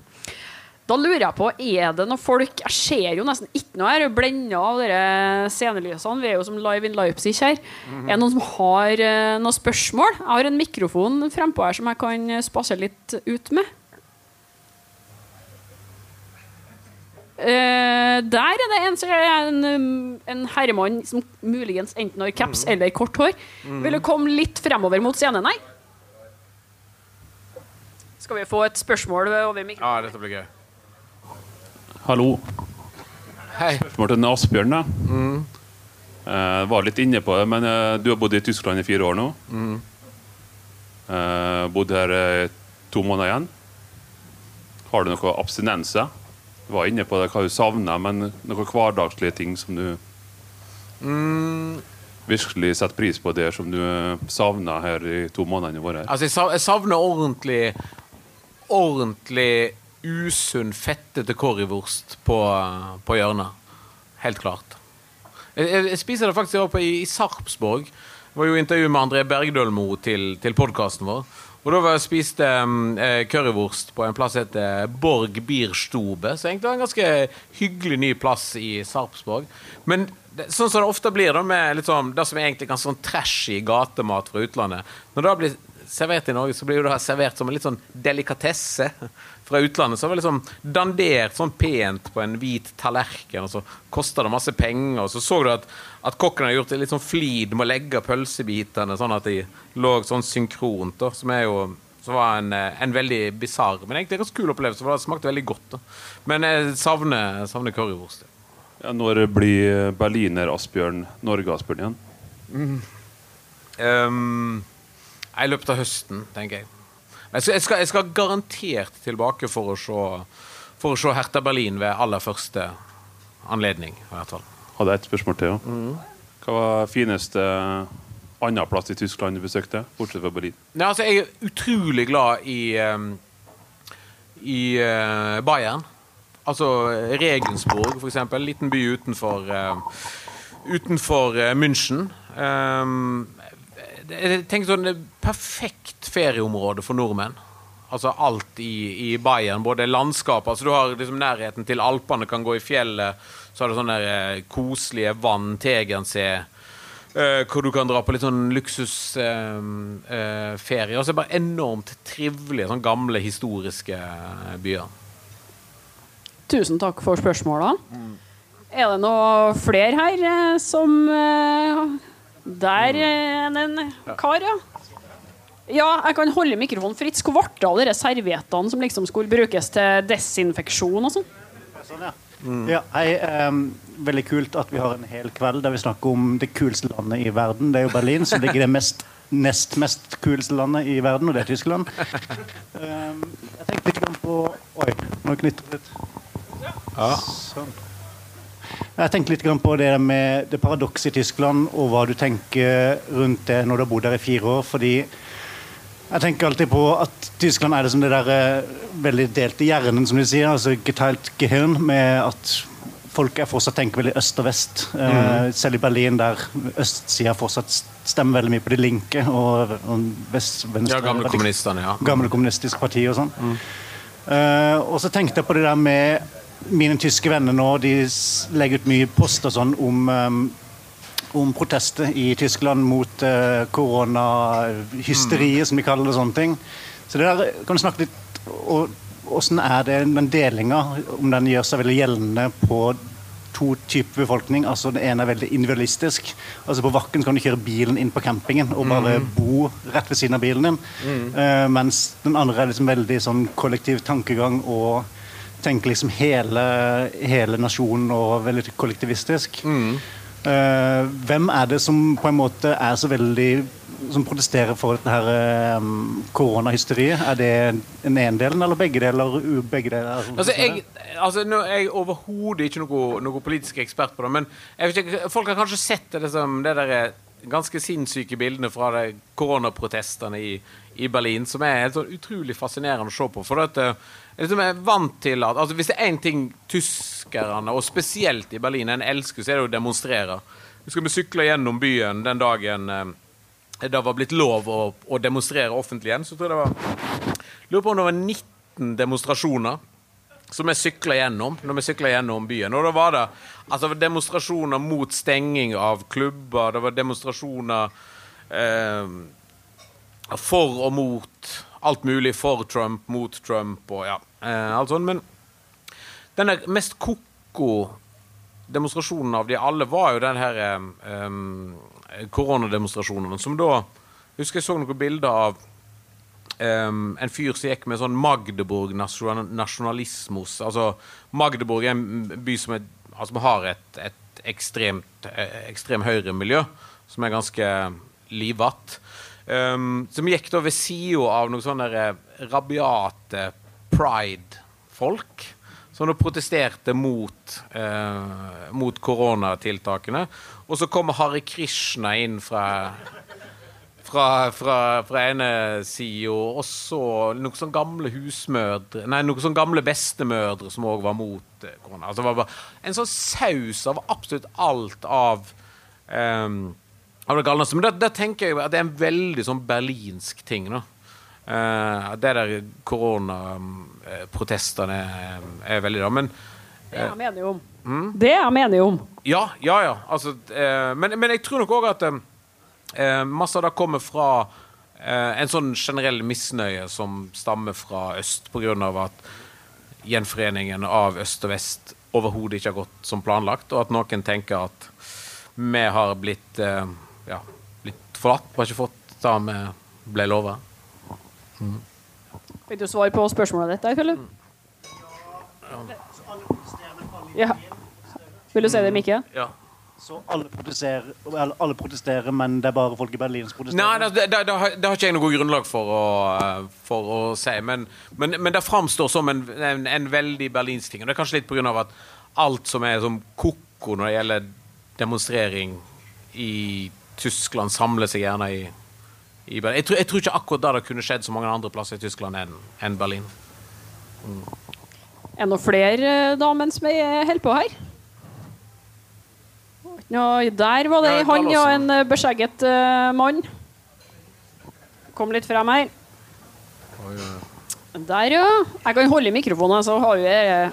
Da lurer jeg på, er det noen folk Jeg ser jo nesten ikke noe her. Blenda av dere scenelysene. Vi er jo som Live in Leipzig her. Mm -hmm. Er det noen som har uh, noen spørsmål? Jeg har en mikrofon frempå her som jeg kan spasere litt ut med. Uh, der er det en, en, en herremann som muligens enten har caps mm. eller kort hår. Mm. Vil du komme litt fremover mot scenen? Nei? Skal vi få et spørsmål over mikrofonen? Ja, dette blir gøy. Hallo. Hei. Spørsmål til Asbjørn. da. Mm. Eh, var litt inne på det, men eh, du har bodd i Tyskland i fire år nå. Mm. Eh, bodd her to måneder igjen. Har du noe abstinense? Du var inne på det, hva du savner, men noen hverdagslige ting som du mm. virkelig setter pris på det som du savner her i to månedene våre? Altså, jeg savner ordentlig ordentlig usunn, fettete currywurst på, på hjørnet. Helt klart. Jeg, jeg, spiser det faktisk på, i, i Sarpsborg. Det var jo intervju med André Bergdølmo til, til podkasten vår. Og Da var jeg spiste um, currywurst på en plass som heter Borg Bierstube. Så egentlig var det en ganske hyggelig ny plass i Sarpsborg. Men det, sånn som det ofte blir da med liksom, det som er egentlig ganske sånn trashy gatemat fra utlandet Når det blir servert i Norge, så blir det servert som en litt sånn delikatesse fra utlandet. Så det var liksom dandert sånn pent på en hvit tallerken, og så kosta det masse penger. Og så så du at, at kokken hadde gjort det litt sånn flid med å legge pølsebitene sånn at de lå sånn synkront. Da, som er jo som var en, en veldig bisarr, men egentlig ganske kul opplevelse. For det smakte veldig godt. Da. Men jeg savner, savner currywurst. Ja, når blir berliner-Asbjørn Norge-Asbjørn igjen? Mm. Um, i løpet av høsten, tenker jeg. Skal, jeg skal, jeg skal garantert tilbake for å, se, for å se Hertha Berlin ved aller første anledning. i hvert fall. Hadde jeg et spørsmål til. Mm. Hva var fineste annen plass i Tyskland du besøkte, bortsett fra Berlin? Ja, altså, jeg er utrolig glad i, um, i uh, Bayern. Altså Regensburg, for eksempel. Liten by utenfor, uh, utenfor uh, München. Um, tenker sånn, Perfekt ferieområde for nordmenn. Altså alt i, i Bayern. Både landskapet altså Du har liksom nærheten til Alpene, kan gå i fjellet. Så har du sånne der, eh, koselige vann, Tegernsee. eh, hvor du kan dra på litt sånn luksusferie. Uh, og så det bare enormt trivelige, sånn gamle, historiske byer. Tusen takk for spørsmåla. Mm. Er det noe flere her eh, som eh, Der er en kar, ja. Ja, jeg kan holde mikrofonen fritt. Hvor ble det av de serviettene som liksom skulle brukes til desinfeksjon og sånn? Sånn, ja. Mm. ja hei, um, veldig kult at vi har en hel kveld der vi snakker om det kuleste landet i verden. Det er jo Berlin, som ligger det mest, nest mest kuleste landet i verden, og det er Tyskland. Um, jeg tenkte litt på Oi, nå knitrer det litt. Ja. Sånn. Jeg tenkte litt på det med det paradokset i Tyskland, og hva du tenker rundt det når du har bodd der i fire år. fordi jeg tenker alltid på at Tyskland er det som det der eh, veldig delte hjernen, som de sier. altså geteilt gehirn, med at folk er fortsatt tenker veldig øst og vest. Eh, mm. selv i Berlin, der østsida fortsatt stemmer veldig mye på De Linke og, vest, venstre, Ja, gamle kommunistene, ja. Gamle kommunistiske parti og sånn. Mm. Uh, og så tenkte jeg på det der med mine tyske venner nå de legger ut mye post og sånn om, um, om protester i Tyskland mot uh, koronahysteriet, mm. som de kaller det. sånne ting. Så det der kan du snakke litt om Hvordan er det den delinga, om den gjør seg veldig gjeldende på to typer befolkning. altså Den ene er veldig individualistisk. altså På Vakken kan du kjøre bilen inn på campingen og bare mm. bo rett ved siden av bilen din. Mm. Uh, mens den andre er liksom veldig sånn kollektiv tankegang og tenker liksom hele, hele nasjonen og veldig kollektivistisk. Mm. Uh, hvem er det som på en måte er så veldig som protesterer for dette her um, koronahysteriet? Er det den ene delen eller begge deler? Begge deler altså, jeg, altså, nå er jeg overhodet ikke noe, noe, politisk ekspert på det, men ikke, folk har kanskje sett det, liksom, det der ganske sinnssyke bildene fra koronaprotestene i, i, Berlin, som er helt sånn utrolig fascinerende å se på. For at, liksom er vant til at altså Hvis det er én ting tyskerne, og spesielt i Berlin, en elsker, så er det å demonstrere. Vi skal sykle gjennom byen den dagen eh, det var blitt lov å, å, demonstrere offentlig igjen. Så tror jeg det var Lurer på om det var 19 demonstrasjoner som vi sykla gjennom når vi sykla gjennom byen. Og da var det altså, demonstrasjoner mot stenging av klubber, det var demonstrasjoner eh, for og mot alt mulig. For Trump, mot Trump og ja, eh, alt sånt. Men den mest ko-ko demonstrasjonen av de alle var jo den her um, koronademonstrasjonen, som da Jeg husker jeg så noen bilder av um, en fyr som gikk med sånn Magdeburg-nasjonalismos. Altså, Magdeburg er en by som er, altså, har et, et ekstremt, ekstrem høyremiljø, som er ganske livatt. Um, som gikk da ved sida av noen sånne rabiate pride-folk som da protesterte mot, uh, mot koronatiltakene. Og så kommer Hare Krishna inn fra fra, fra, fra ene sida, og så noen sånne gamle husmødre Nei, noen sånne gamle bestemødre som òg var mot eh, korona. Altså, en sånn saus av absolutt alt av um, av det galneste. Men da, tenker jeg at det er en veldig sånn berlinsk ting. nå. Uh, det der koronaprotestene er, veldig da, men Det er jeg enig om. Mm? Det er enig om. Ja, ja, ja. Altså, uh, men, men, jeg tror nok òg at uh, masse av det kommer fra en sånn generell misnøye som stammer fra øst, pga. at gjenforeningen av øst og vest overhodet ikke har gått som planlagt, og at noen tenker at vi har blitt, ja, blitt forlatt, har ikke fått det vi ble lova. Mm. Fikk du svare på spørsmålet ditt, Philip? Ja. Vil du si det, Mikke? Ja. Så alle protesterer, alle protesterer, men det er bare folk i Berlin som protesterer? Nei, det, det, det, har, det har, ikke jeg noe grunnlag for å, eh, for å si. Men, men, men, det framstår som en, en, en, veldig berlinsk ting. Og det er kanskje litt pga. at alt som er som ko-ko når det gjelder demonstrering i Tyskland, samler seg gjerne i jeg tror, jeg, tror, ikke akkurat da det kunne skjedd så mange andre plasser i Tyskland enn en Berlin. Mm. Er det noen flere eh, da mens vi holder på her? Nå, der var det ei hånd og en eh, beskjegget uh, mann. Kom litt frem her. Der, ja. Jeg kan holde i mikrofonen, så har vi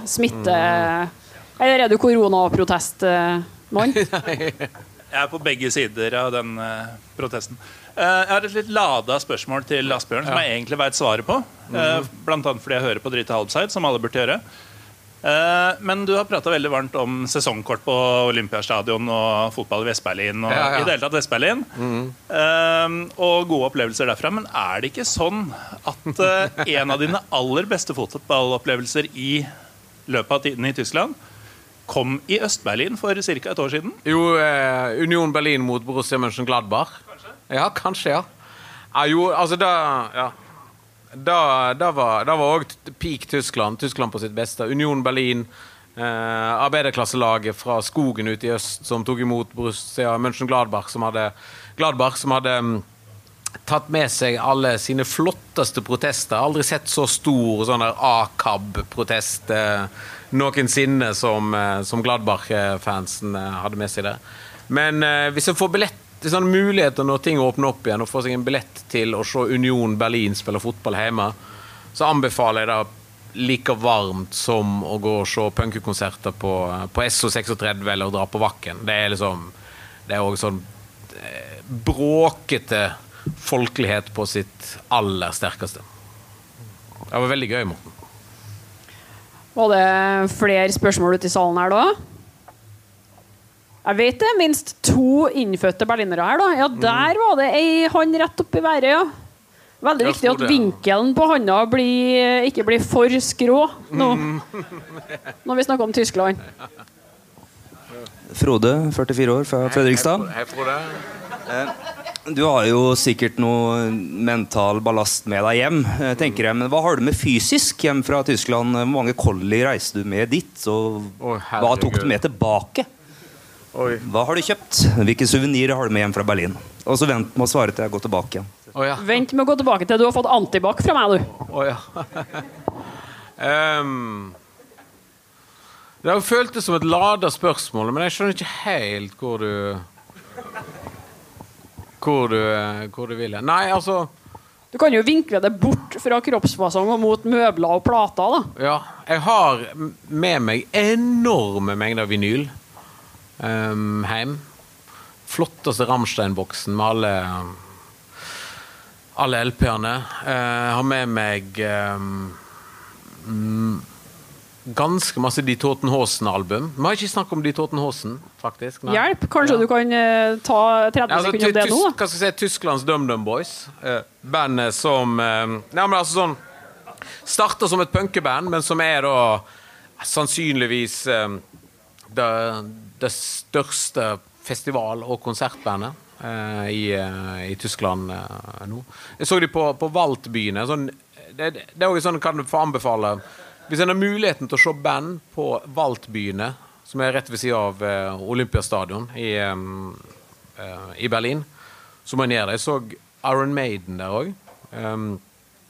smitte... Mm. Eller er du koronaprotestmann? Jeg er på begge sider av den uh, protesten. Uh, jeg har et litt lada spørsmål til Asbjørn som jeg egentlig veit svaret på. Uh, blant annet fordi jeg hører på Drita halvside, som alle burde gjøre. Men du har prata veldig varmt om sesongkort på Olympiastadion og fotball i Vest-Berlin. og Ja, ja. i det hele tatt Vest-Berlin Og gode opplevelser derfra. Men er det ikke sånn at en av dine aller beste fotballopplevelser i løpet av tiden i Tyskland kom i Øst-Berlin for ca. et år siden? Jo, eh, Union Berlin mot Borussia Mönchengladbach. Ja, kanskje, ja. ja jo, altså da Ja. Da, da var òg peak Tyskland. Tyskland på sitt beste. Union Berlin. Eh, arbeiderklasselaget fra skogen ute i øst som tok imot Borussia Mönchengladbach, som hadde, Gladbach, som hadde mm, tatt med seg alle sine flotteste protester. Aldri sett så stor sånn der AKAB-protest eh, noensinne som, eh, som Gladbach-fansen eh, hadde med seg der. Men hvis en får billett til sånne muligheter når ting åpner opp igjen, og får seg en billett til å se Union Berlin spille fotball hjemme, så anbefaler jeg det like varmt som å gå og se punkekonserter på, på SO36 eller dra på Vakken. Det er liksom Det er òg sånn bråkete folkelighet på sitt aller sterkeste. Det var veldig gøy, Morten. Var det flere spørsmål ute i salen her da? Jeg vet det er minst to innfødte berlinere her. da Ja, Der var det ei hånd rett oppi været, ja. Veldig viktig at vinkelen på handa blir, ikke blir for skrå nå. Når vi snakker om Tyskland. Frode, 44 år, fra Fredrikstad. Hei, Frode. Du har jo sikkert noe mental ballast med deg hjem. eh, tenker jeg, Men hva har du med fysisk hjem fra Tyskland? Hvor mange collie reiste du med dit? Og hva tok du med tilbake? Hva har du kjøpt? Hvilke suvenirer har du med hjem fra Berlin? Og så vent med å svare til jeg går tilbake igjen. Oh, ja. Vent med å gå tilbake til du har fått antibac fra meg, du. Å ja. um, det har jo føltes som et lada spørsmål, men jeg skjønner ikke helt hvor du Hvor du, hvor du vil. Nei, altså Du kan jo vinkle det bort fra kroppsfasong og mot møbler og plater. da Ja, jeg har med meg enorme mengder vinyl um, hjem. Flotteste Rammstein-boksen med alle alle LP-ene. Jeg har med meg um, ganske masse De Toten Haasen-album. Vi har ikke snakket om De Toten Haasen, faktisk. Nei. Hjelp! Kanskje du kan uh, ta 30 Ja, altså, sekunder om det nå? Hva skal jeg si, Tysklands DumDum Boys. Uh, bandet som uh, Nei, men altså sånn Starta som et punkeband, men som er da sannsynligvis uh, det, det største festival- og konsertbandet eh, i, eh, i Tyskland eh, nå. Jeg så de på, på Waldbyene. Sånn, det, det er også sånn kan du få anbefale Hvis en har muligheten til å se band på Valtbyene, som er rett ved siden av uh, Olympiastadion i, um, uh, i Berlin, så må en gjøre det. Jeg så Iron Maiden der òg.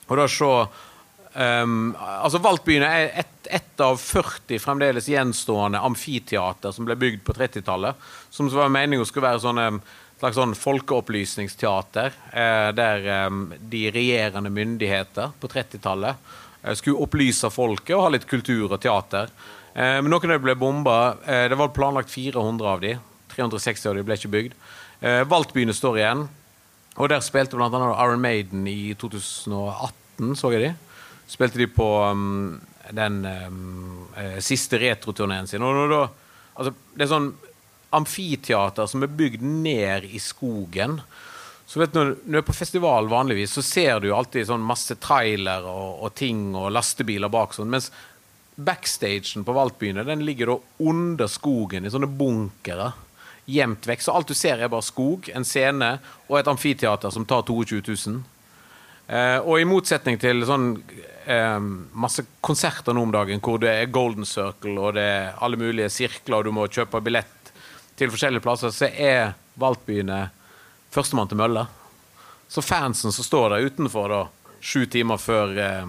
og da se Um, altså Valtbyene er ett et av 40 fremdeles gjenstående amfiteater som ble bygd på 30-tallet. Som var meningen skulle være sånn, um, slags sånn folkeopplysningsteater. eh, der eh, de regjerende myndigheter på 30-tallet eh, skulle opplyse folket og ha litt kultur og teater. Eh, men noen av dem ble bomba. Eh, det var planlagt 400 av de. 360 av de ble ikke bygd. Eh, Valtbyene står igjen. Og der spilte annet Iron Maiden i 2018, så jeg de. Spilte de på um, den um, siste retroturneen sin. Og da, altså, det er sånn amfiteater som er bygd ned i skogen. Så vet du, når du er på festival vanligvis, så ser du alltid sånn masse trailer og, og ting og lastebiler bak sånn. Mens backstagen på valpbyene den ligger da under skogen i sånne bunkere. Gjemt vekk. Så alt du ser, er bare skog, en scene og et amfiteater som tar 22 000. Eh, og i motsetning til sånn eh, masse konserter nå om dagen hvor det er Golden Circle og det er alle mulige sirkler og du må kjøpe billett til forskjellige plasser, så er Valtbyene førstemann til mølla. Så fansen som står der utenfor da, sju timer før, eh,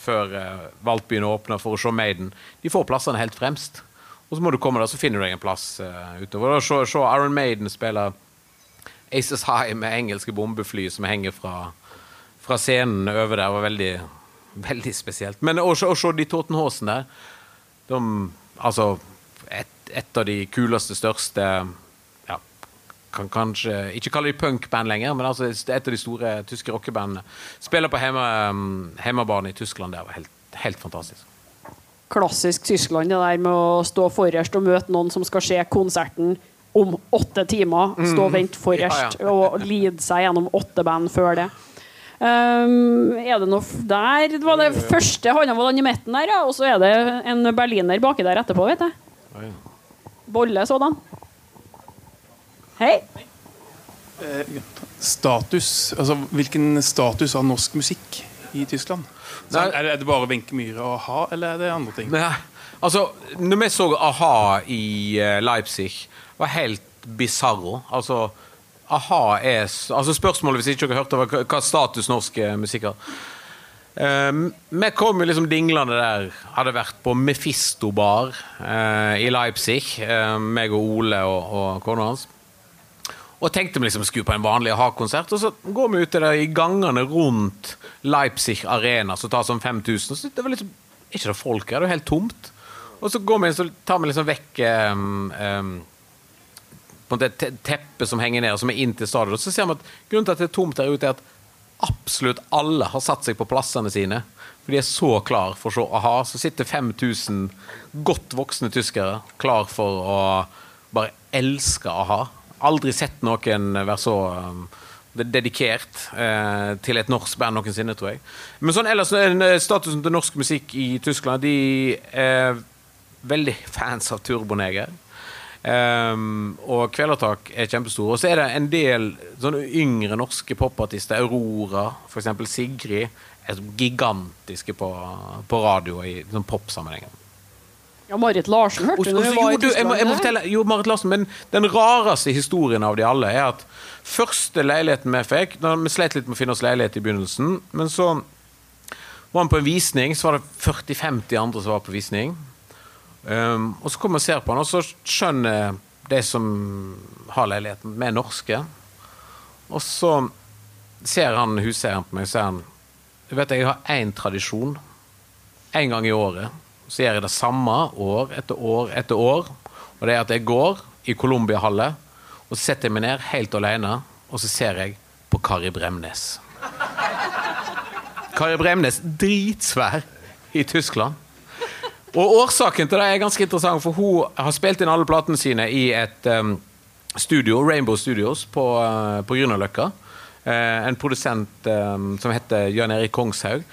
før eh, Valpbyen åpner for å se Maiden, de får plassene helt fremst. Og så må du komme der, så finner du deg en plass eh, utover. Se, se Iron Maiden spille Aces High med engelske bombefly som henger fra, fra scenen over der, var veldig, veldig spesielt. Men å se- de Totenhåsen der de, Altså, et, et av de kuleste, største kan kanskje ikke kalle de punkband lenger, men altså et av de store tyske rockebandene. Spiller på hjemme, hjemmebane i Tyskland. Det var helt, helt fantastisk. Klassisk Tyskland, det der med å stå forrest og møte noen som skal se konserten om åtte timer. Stå og vente forrest Ja, ja. og lide seg gjennom åtte band før det. Um, er det noe der Det var det første Hannevold i midten der, ja. Og så er det en berliner baki der etterpå, vet jeg. Bolle sådan. Hei. Status, altså Hvilken status har norsk musikk i Tyskland? Så er, det, er det bare Wenche Myhre og a-ha, eller er det andre ting? Nei, altså, når vi så a-ha i eh, Leipzig, var helt bisarro. Altså, a-ha er altså Spørsmålet, hvis ikke dere hørte, var hva- status norsk eh, musikk har. Um, vi kom jo liksom dinglende der. Hadde vært på Mefisto bar uh, i Leipzig, Uh, meg og Ole og, og kona hans. Og tenkte vi liksom skulle på en vanlig a-ha-konsert. Og så går vi ut der i gangene rundt Leipzig Arena, som tar sånn 5000. Så det var liksom ikke det folk her, det er jo helt tomt. Og så går vi inn, så tar vi liksom vekk um, um, på en teppet som henger ned, og som er inn til stadion. Og så ser vi at grunnen til at det er tomt der ute, er at absolutt alle har satt seg på plassene sine. For de er så klar for å se a-ha. Så sitter 5000 godt voksne tyskere klar for å bare elske a-ha. Aldri sett noen være så um, dedikert eh, til et norsk band noensinne, tror jeg. Men sånn ellers er statusen til norsk musikk i Tyskland De er veldig fans av Turboneger. Um, og Kvelertak er kjempestor. Og så er det en del sånne yngre norske popartister. Aurora, f.eks. Sigrid, er gigantiske på, på radio i sånn popsammenheng. Ja, Marit Larsen hørte Og- du og når så- vi var jo, du, jeg, må, jeg må fortelle, jo, Marit Larsen, men den rareste historien av de alle er at første leiligheten vi fikk Vi slet litt med å finne oss leilighet i begynnelsen, men så var han på en visning, så var det 40-50 andre som var på visning. Um, og så kommer vi og ser på han, og så skjønner de som har leiligheten, vi er norske. Og så ser han huseieren på meg og sier han, du vet jeg har én tradisjon. En gang i året så gjør jeg det samme år etter år etter år. Og det er at jeg går i Colombia-hallet, og så setter jeg meg ned helt alene, og så ser jeg på Kari Bremnes. Kari Bremnes, dritsvær i Tyskland. Og årsaken til det er ganske interessant, for hun har spilt inn alle platene sine i et um, studio, Rainbow Studios, på, uh, på Grünerløkka. Uh, en produsent um, som heter Jan Erik Kongshaug.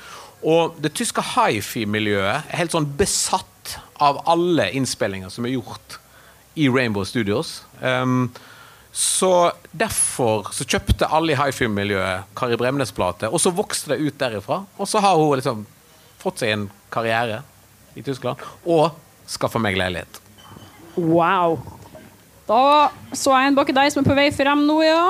Og det tyske hifi-miljøet er helt sånn besatt av alle innspillinger som er gjort i Rainbow Studios. Um, så derfor så kjøpte alle i hifi-miljøet Kari Bremnes-plate, og så vokste det ut derifra. Og så har hun liksom fått seg en karriere i Tyskland, og skaffa meg leilighet. Wow. Da så jeg en bak deg som er på vei frem nå, ja.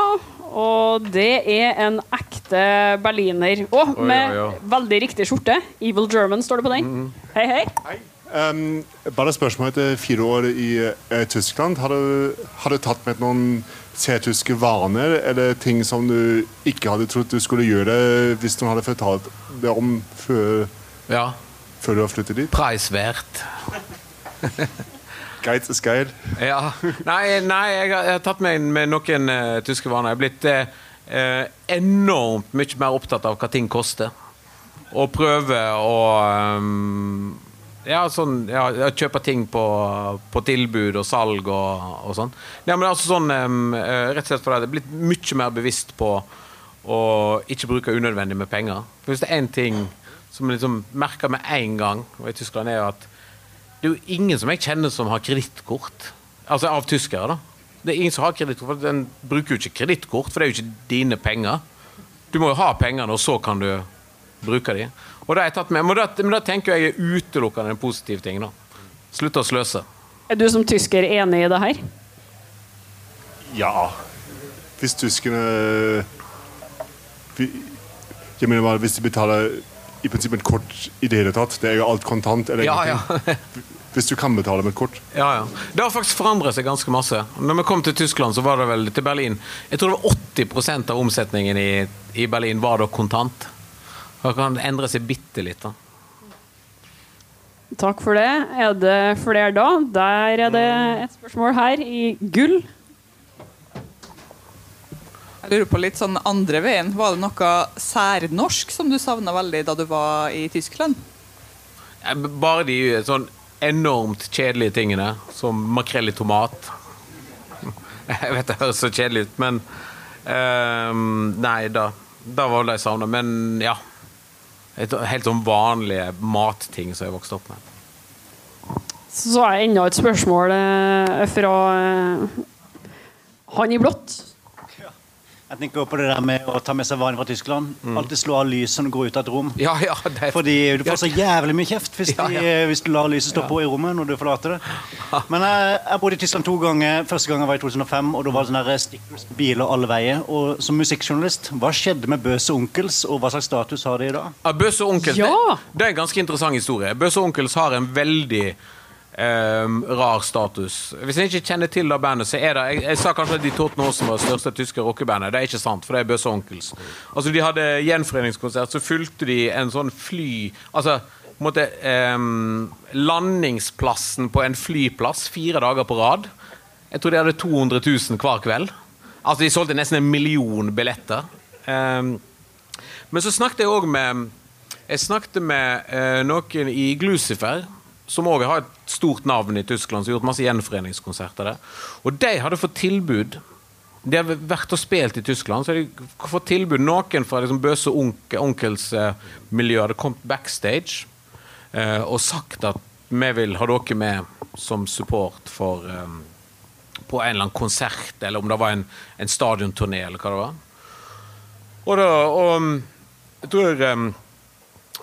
Og det er en ekte berliner. Å, Oi, med oi, oi. veldig riktig skjorte. Evil German står det på den. Hei, hei. Um, bare spørsmål etter fire år i uh, Tyskland. Har du, har du tatt med noen særtyske vaner, eller ting som du ikke hadde trodd du skulle gjøre hvis noen hadde fortalt det om før, Ja. før du har flyttet dit? Preisvert. Geiz ist geil. Ja. Nei, nei jeg, har, jeg har tatt meg med noen uh, tyske vaner. Jeg er blitt eh, enormt mye mer opptatt av hva ting koster. Og prøve å um, ja, sånn, ja, kjøpe ting på, på tilbud og salg og, og sånn. Ja, men altså sånn eh, Rett og slett fordi jeg er blitt mye mer bevisst på å ikke bruke unødvendig med penger. For Hvis det er én ting som jeg liksom merker med en gang og i Tyskland, er jo at det er jo ingen som jeg kjenner som har kredittkort. Altså av tyskere, da. Det er ingen som har kredittkort, Den bruker jo ikke kredittkort, for det er jo ikke dine penger. Du må jo ha pengene, og så kan du bruke de. Og det har jeg tatt med, men da, men da tenker jeg er utelukkende en positiv ting. da. Slutte å sløse. Er du som tysker enig i det her? Ja. Hvis tyskerne Jeg mener bare, hvis de betaler i prinsippet et kort i det hele tatt, det er jo alt kontant eller Ja, ja. Hvis du kan betale med et kort. Ja, ja. Det har faktisk forandret seg ganske masse. Når vi kom til Tyskland, så var det vel til Berlin Jeg tror det var 80% av omsetningen i, i Berlin var da kontant. Det kan endre seg bitte litt. da. Takk for det. Er det flere da? Der er det et spørsmål her i gull. Jeg lurer på litt sånn andre veien. Var det noe særnorsk som du savna veldig da du var i Tyskland? Bare de sånn enormt kjedelige tingene, som makrell i tomat. Jeg vet det høres så kjedelig ut, men ehm, Nei, da, da var det jeg savna. Men ja. Helt sånn vanlige matting som jeg vokste opp med. Så har jeg enda et spørsmål eh, fra eh, han i blått. Jeg tenker på det der med å ta med seg vann fra Tyskland. Alltid slå av lyset når du går ut av et rom. Ja, ja, det er, Fordi du får så jævlig mye kjeft hvis, Ja, de, ja. hvis du lar lyset stå på i rommet når du forlater det. Men jeg, jeg bodde i Tyskland to ganger. Første gang var i 2005, og da var det sånne stickers på biler alle veier. Og som musikkjournalist, hva skjedde med Bøse Onkels, og hva slags status har de i dag? Ja, Bøsse og Onkels, Ja! det, det er en ganske interessant historie. Bøse og Onkels har en veldig ehm, rar status. Hvis jeg ikke kjenner til det bandet, så er det Jeg, jeg sa kanskje at de Toten Aasen var det største tyske rockebandet. Det er ikke sant, for det er Bøsse Onkels. Altså, de hadde gjenforeningskonsert, så fulgte de en sånn fly Altså en måte, ehm, landingsplassen på en flyplass fire dager på rad. Jeg tror de hadde 200 000 hver kveld. Altså, de solgte nesten en million billetter. Um, men så snakket jeg òg med Jeg snakket med uh, noen i Glucifer, som òg har et stort navn i Tyskland, som har gjort masse gjenforeningskonserter der. Og de hadde fått tilbud De har vært og spilt i Tyskland, så har de fått tilbud. Noen fra liksom Bøse onk onkels-miljøet hadde kommet backstage eh, og sagt at vi vil ha dere med som support for eh, på en eller annen konsert, eller om det var en, en stadionturné, eller hva det var. Og da og, um, Jeg tror um,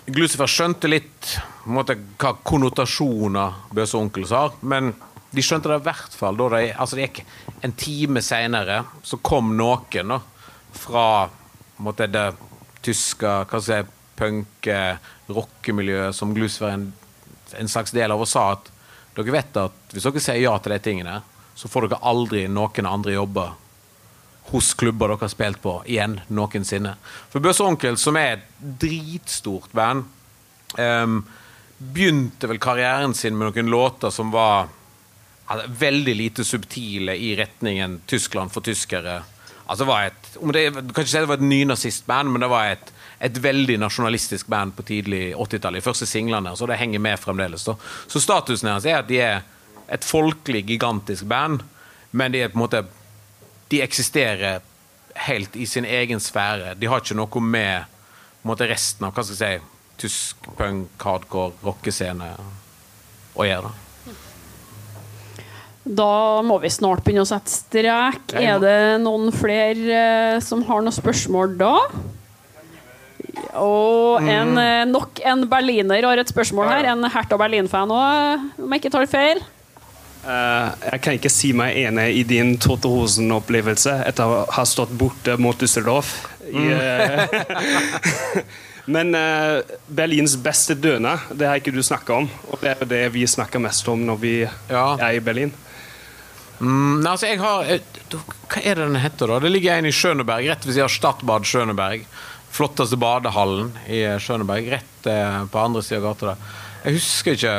Glucifer skjønte litt måte, hva konnotasjoner Bøse og Onkels har, men de skjønte det i hvert fall da de, altså gikk en time seinere, så kom noen da, fra måte, det tyske hva skal jeg si, punk, rockemiljøet som Glucifer er en, en slags del av, og sa at dere vet at hvis dere sier ja til de tingene, så får dere aldri noen andre jobber hos klubber dere har spilt på igjen noensinne. For Bøsse Onkel, som er et dritstort band, um, begynte vel karrieren sin med noen låter som var altså, veldig lite subtile i retningen Tyskland for tyskere. Altså, var et, det, du kan ikke si det var et nynazistband, men det var et, et veldig nasjonalistisk band på tidlig 80-tallet. De første singlene, så det henger med fremdeles. Da. Så statusen deres er at de er et folkelig, gigantisk band, men de er på en måte de eksisterer helt i sin egen sfære. De har ikke noe med måte, resten av hva skal jeg si, tysk punk, hardcore, rockescene å gjøre. da. Da må vi snart begynne å sette strek. Er det noen flere eh, som har noen spørsmål da? Og en, eh, nok en berliner har et spørsmål her. En Hertha Berlin-fan òg, om jeg ikke tar feil. Eh, jeg kan ikke si meg enig i din Tote Hosen-opplevelse etter å ha stått borte mot Düsseldorf. I, eh, Men eh, Berlins beste døne, det har ikke du snakka om. Og det er det vi snakker mest om når vi er i Berlin. Mm, nei, altså, jeg har Hva er det den heter, da? Det ligger en i Schøneberg, rett ved siden av Stadbad Schøneberg. Flotteste badehallen i Skjøneberg Schøneberg, rett på andre siden av gata der. Jeg husker ikke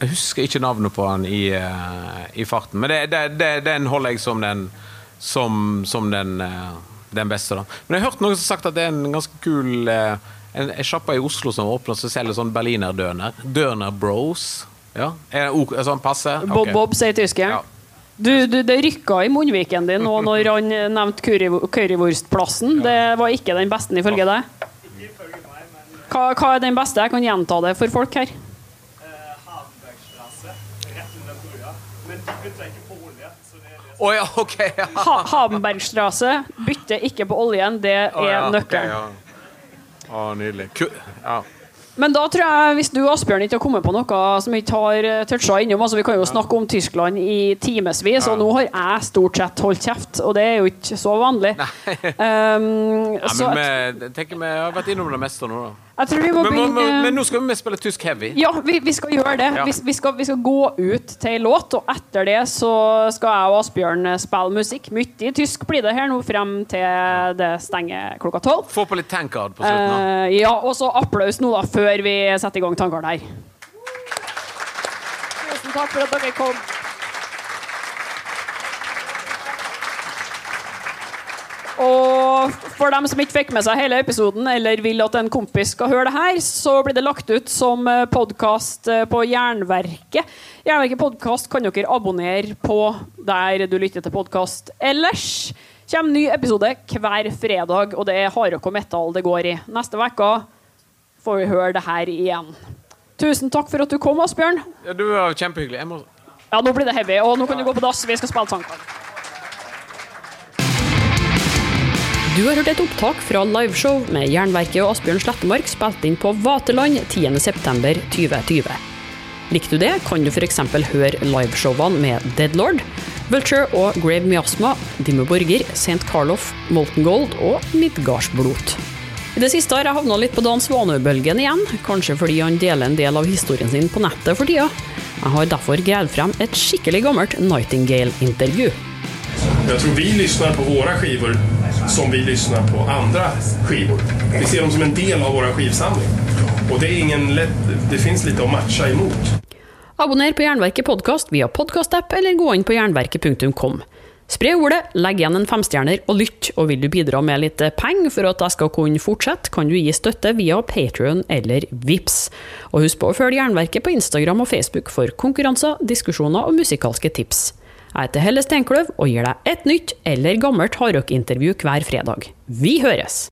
Jeg husker ikke navnet på han i, eh, i farten, men det, det, det, den holder jeg som den som, som den, eh, den beste, da. Men jeg har hørt noen som har sagt at det er en ganske kul eh, en, en i Oslo som åpner som selger sånn berlinerdøner. Døner Bros. Ja, er det ok- sånn passe? Bob Bob, sier tyskeren. Du, du, det rykka i munnviken din nå når han nevnte curry- currywurstplassen. Det var ikke den beste ifølge deg. Hva, hva er den beste? Jeg kan gjenta det for folk her. Å ja, ok. Ja. Ha Habenbergstrasse bytter ikke på oljen. Det er oh, ja, nøkkelen. ja. Å, nydelig. Ku ja. Men da tror jeg, hvis du Asbjørn ikke har kommet på noe som vi ikke har eh, toucha innom altså Vi kan jo snakke om Tyskland i timevis, og nå har jeg stort sett holdt kjeft, og det er jo ikke så vanlig. Um, Nei, så men vi, jeg tenker vi har vært innom det meste nå, da. Jeg tror vi må Men, men, men, nå skal vi spille tysk heavy. Ja, vi, vi skal gjøre det. Ja. Vi, vi, skal, vi skal gå ut til ei låt, og etter det så skal jeg og Asbjørn spille musikk. Mye tysk blir det her nå frem til det stenger klokka tolv. Få på litt tankard på slutten. Eh, ja, og så applaus nå, da, før vi setter i gang tankard her. Tusen takk for at dere kom. Og for dem som ikke fikk med seg hele episoden, eller vil at en kompis skal høre det her, så blir det lagt ut som podkast på Jernverket. Jernverket podkast kan dere abonnere på der du lytter til podkast ellers. Kommer ny episode hver fredag, og det er hardrock og metal det går i. Neste uke får vi høre det her igjen. Tusen takk for at du kom, Asbjørn. Ja, du var kjempehyggelig. Må... Ja, nå blir det heavy, og nå kan du gå på dass. Vi skal spille sangklang. Du har hørt et opptak fra liveshow med Jernverket og Asbjørn Slettemark spilt inn på Vaterland 10.9.2020. Likte du det, kan du f.eks. høre liveshowene med Deadlord, Vulture og Grave Miasma, Dimmu Borger, St. Carlof, Molten Gold og Midgardsblot. I det siste har jeg havna litt på Dan Svanø-bølgen igjen, kanskje fordi han deler en del av historien sin på nettet for tida. Jeg har derfor gravd frem et skikkelig gammelt Nightingale-intervju. Jag tror vi lyssnar på våra skivor som vi lyssnar på andra skivor. Vi ser dem som en del av vår skivsamling. Och det, det finns lite att matcha emot. Abonner på Jernverket podkast via podkastapp eller gå inn på jernverket.kom. Spre ordet, legg igjen en femstjerner og lytt, og vil du bidra med litt penger for at jeg skal kunne fortsette, kan du gi støtte via Patrion eller Vips. Og husk på å følge Jernverket på Instagram og Facebook for konkurranser, diskusjoner og musikalske tips. Jeg heter Helle Steinkløv og gir deg et nytt eller gammelt hardrockintervju hver fredag. Vi høres!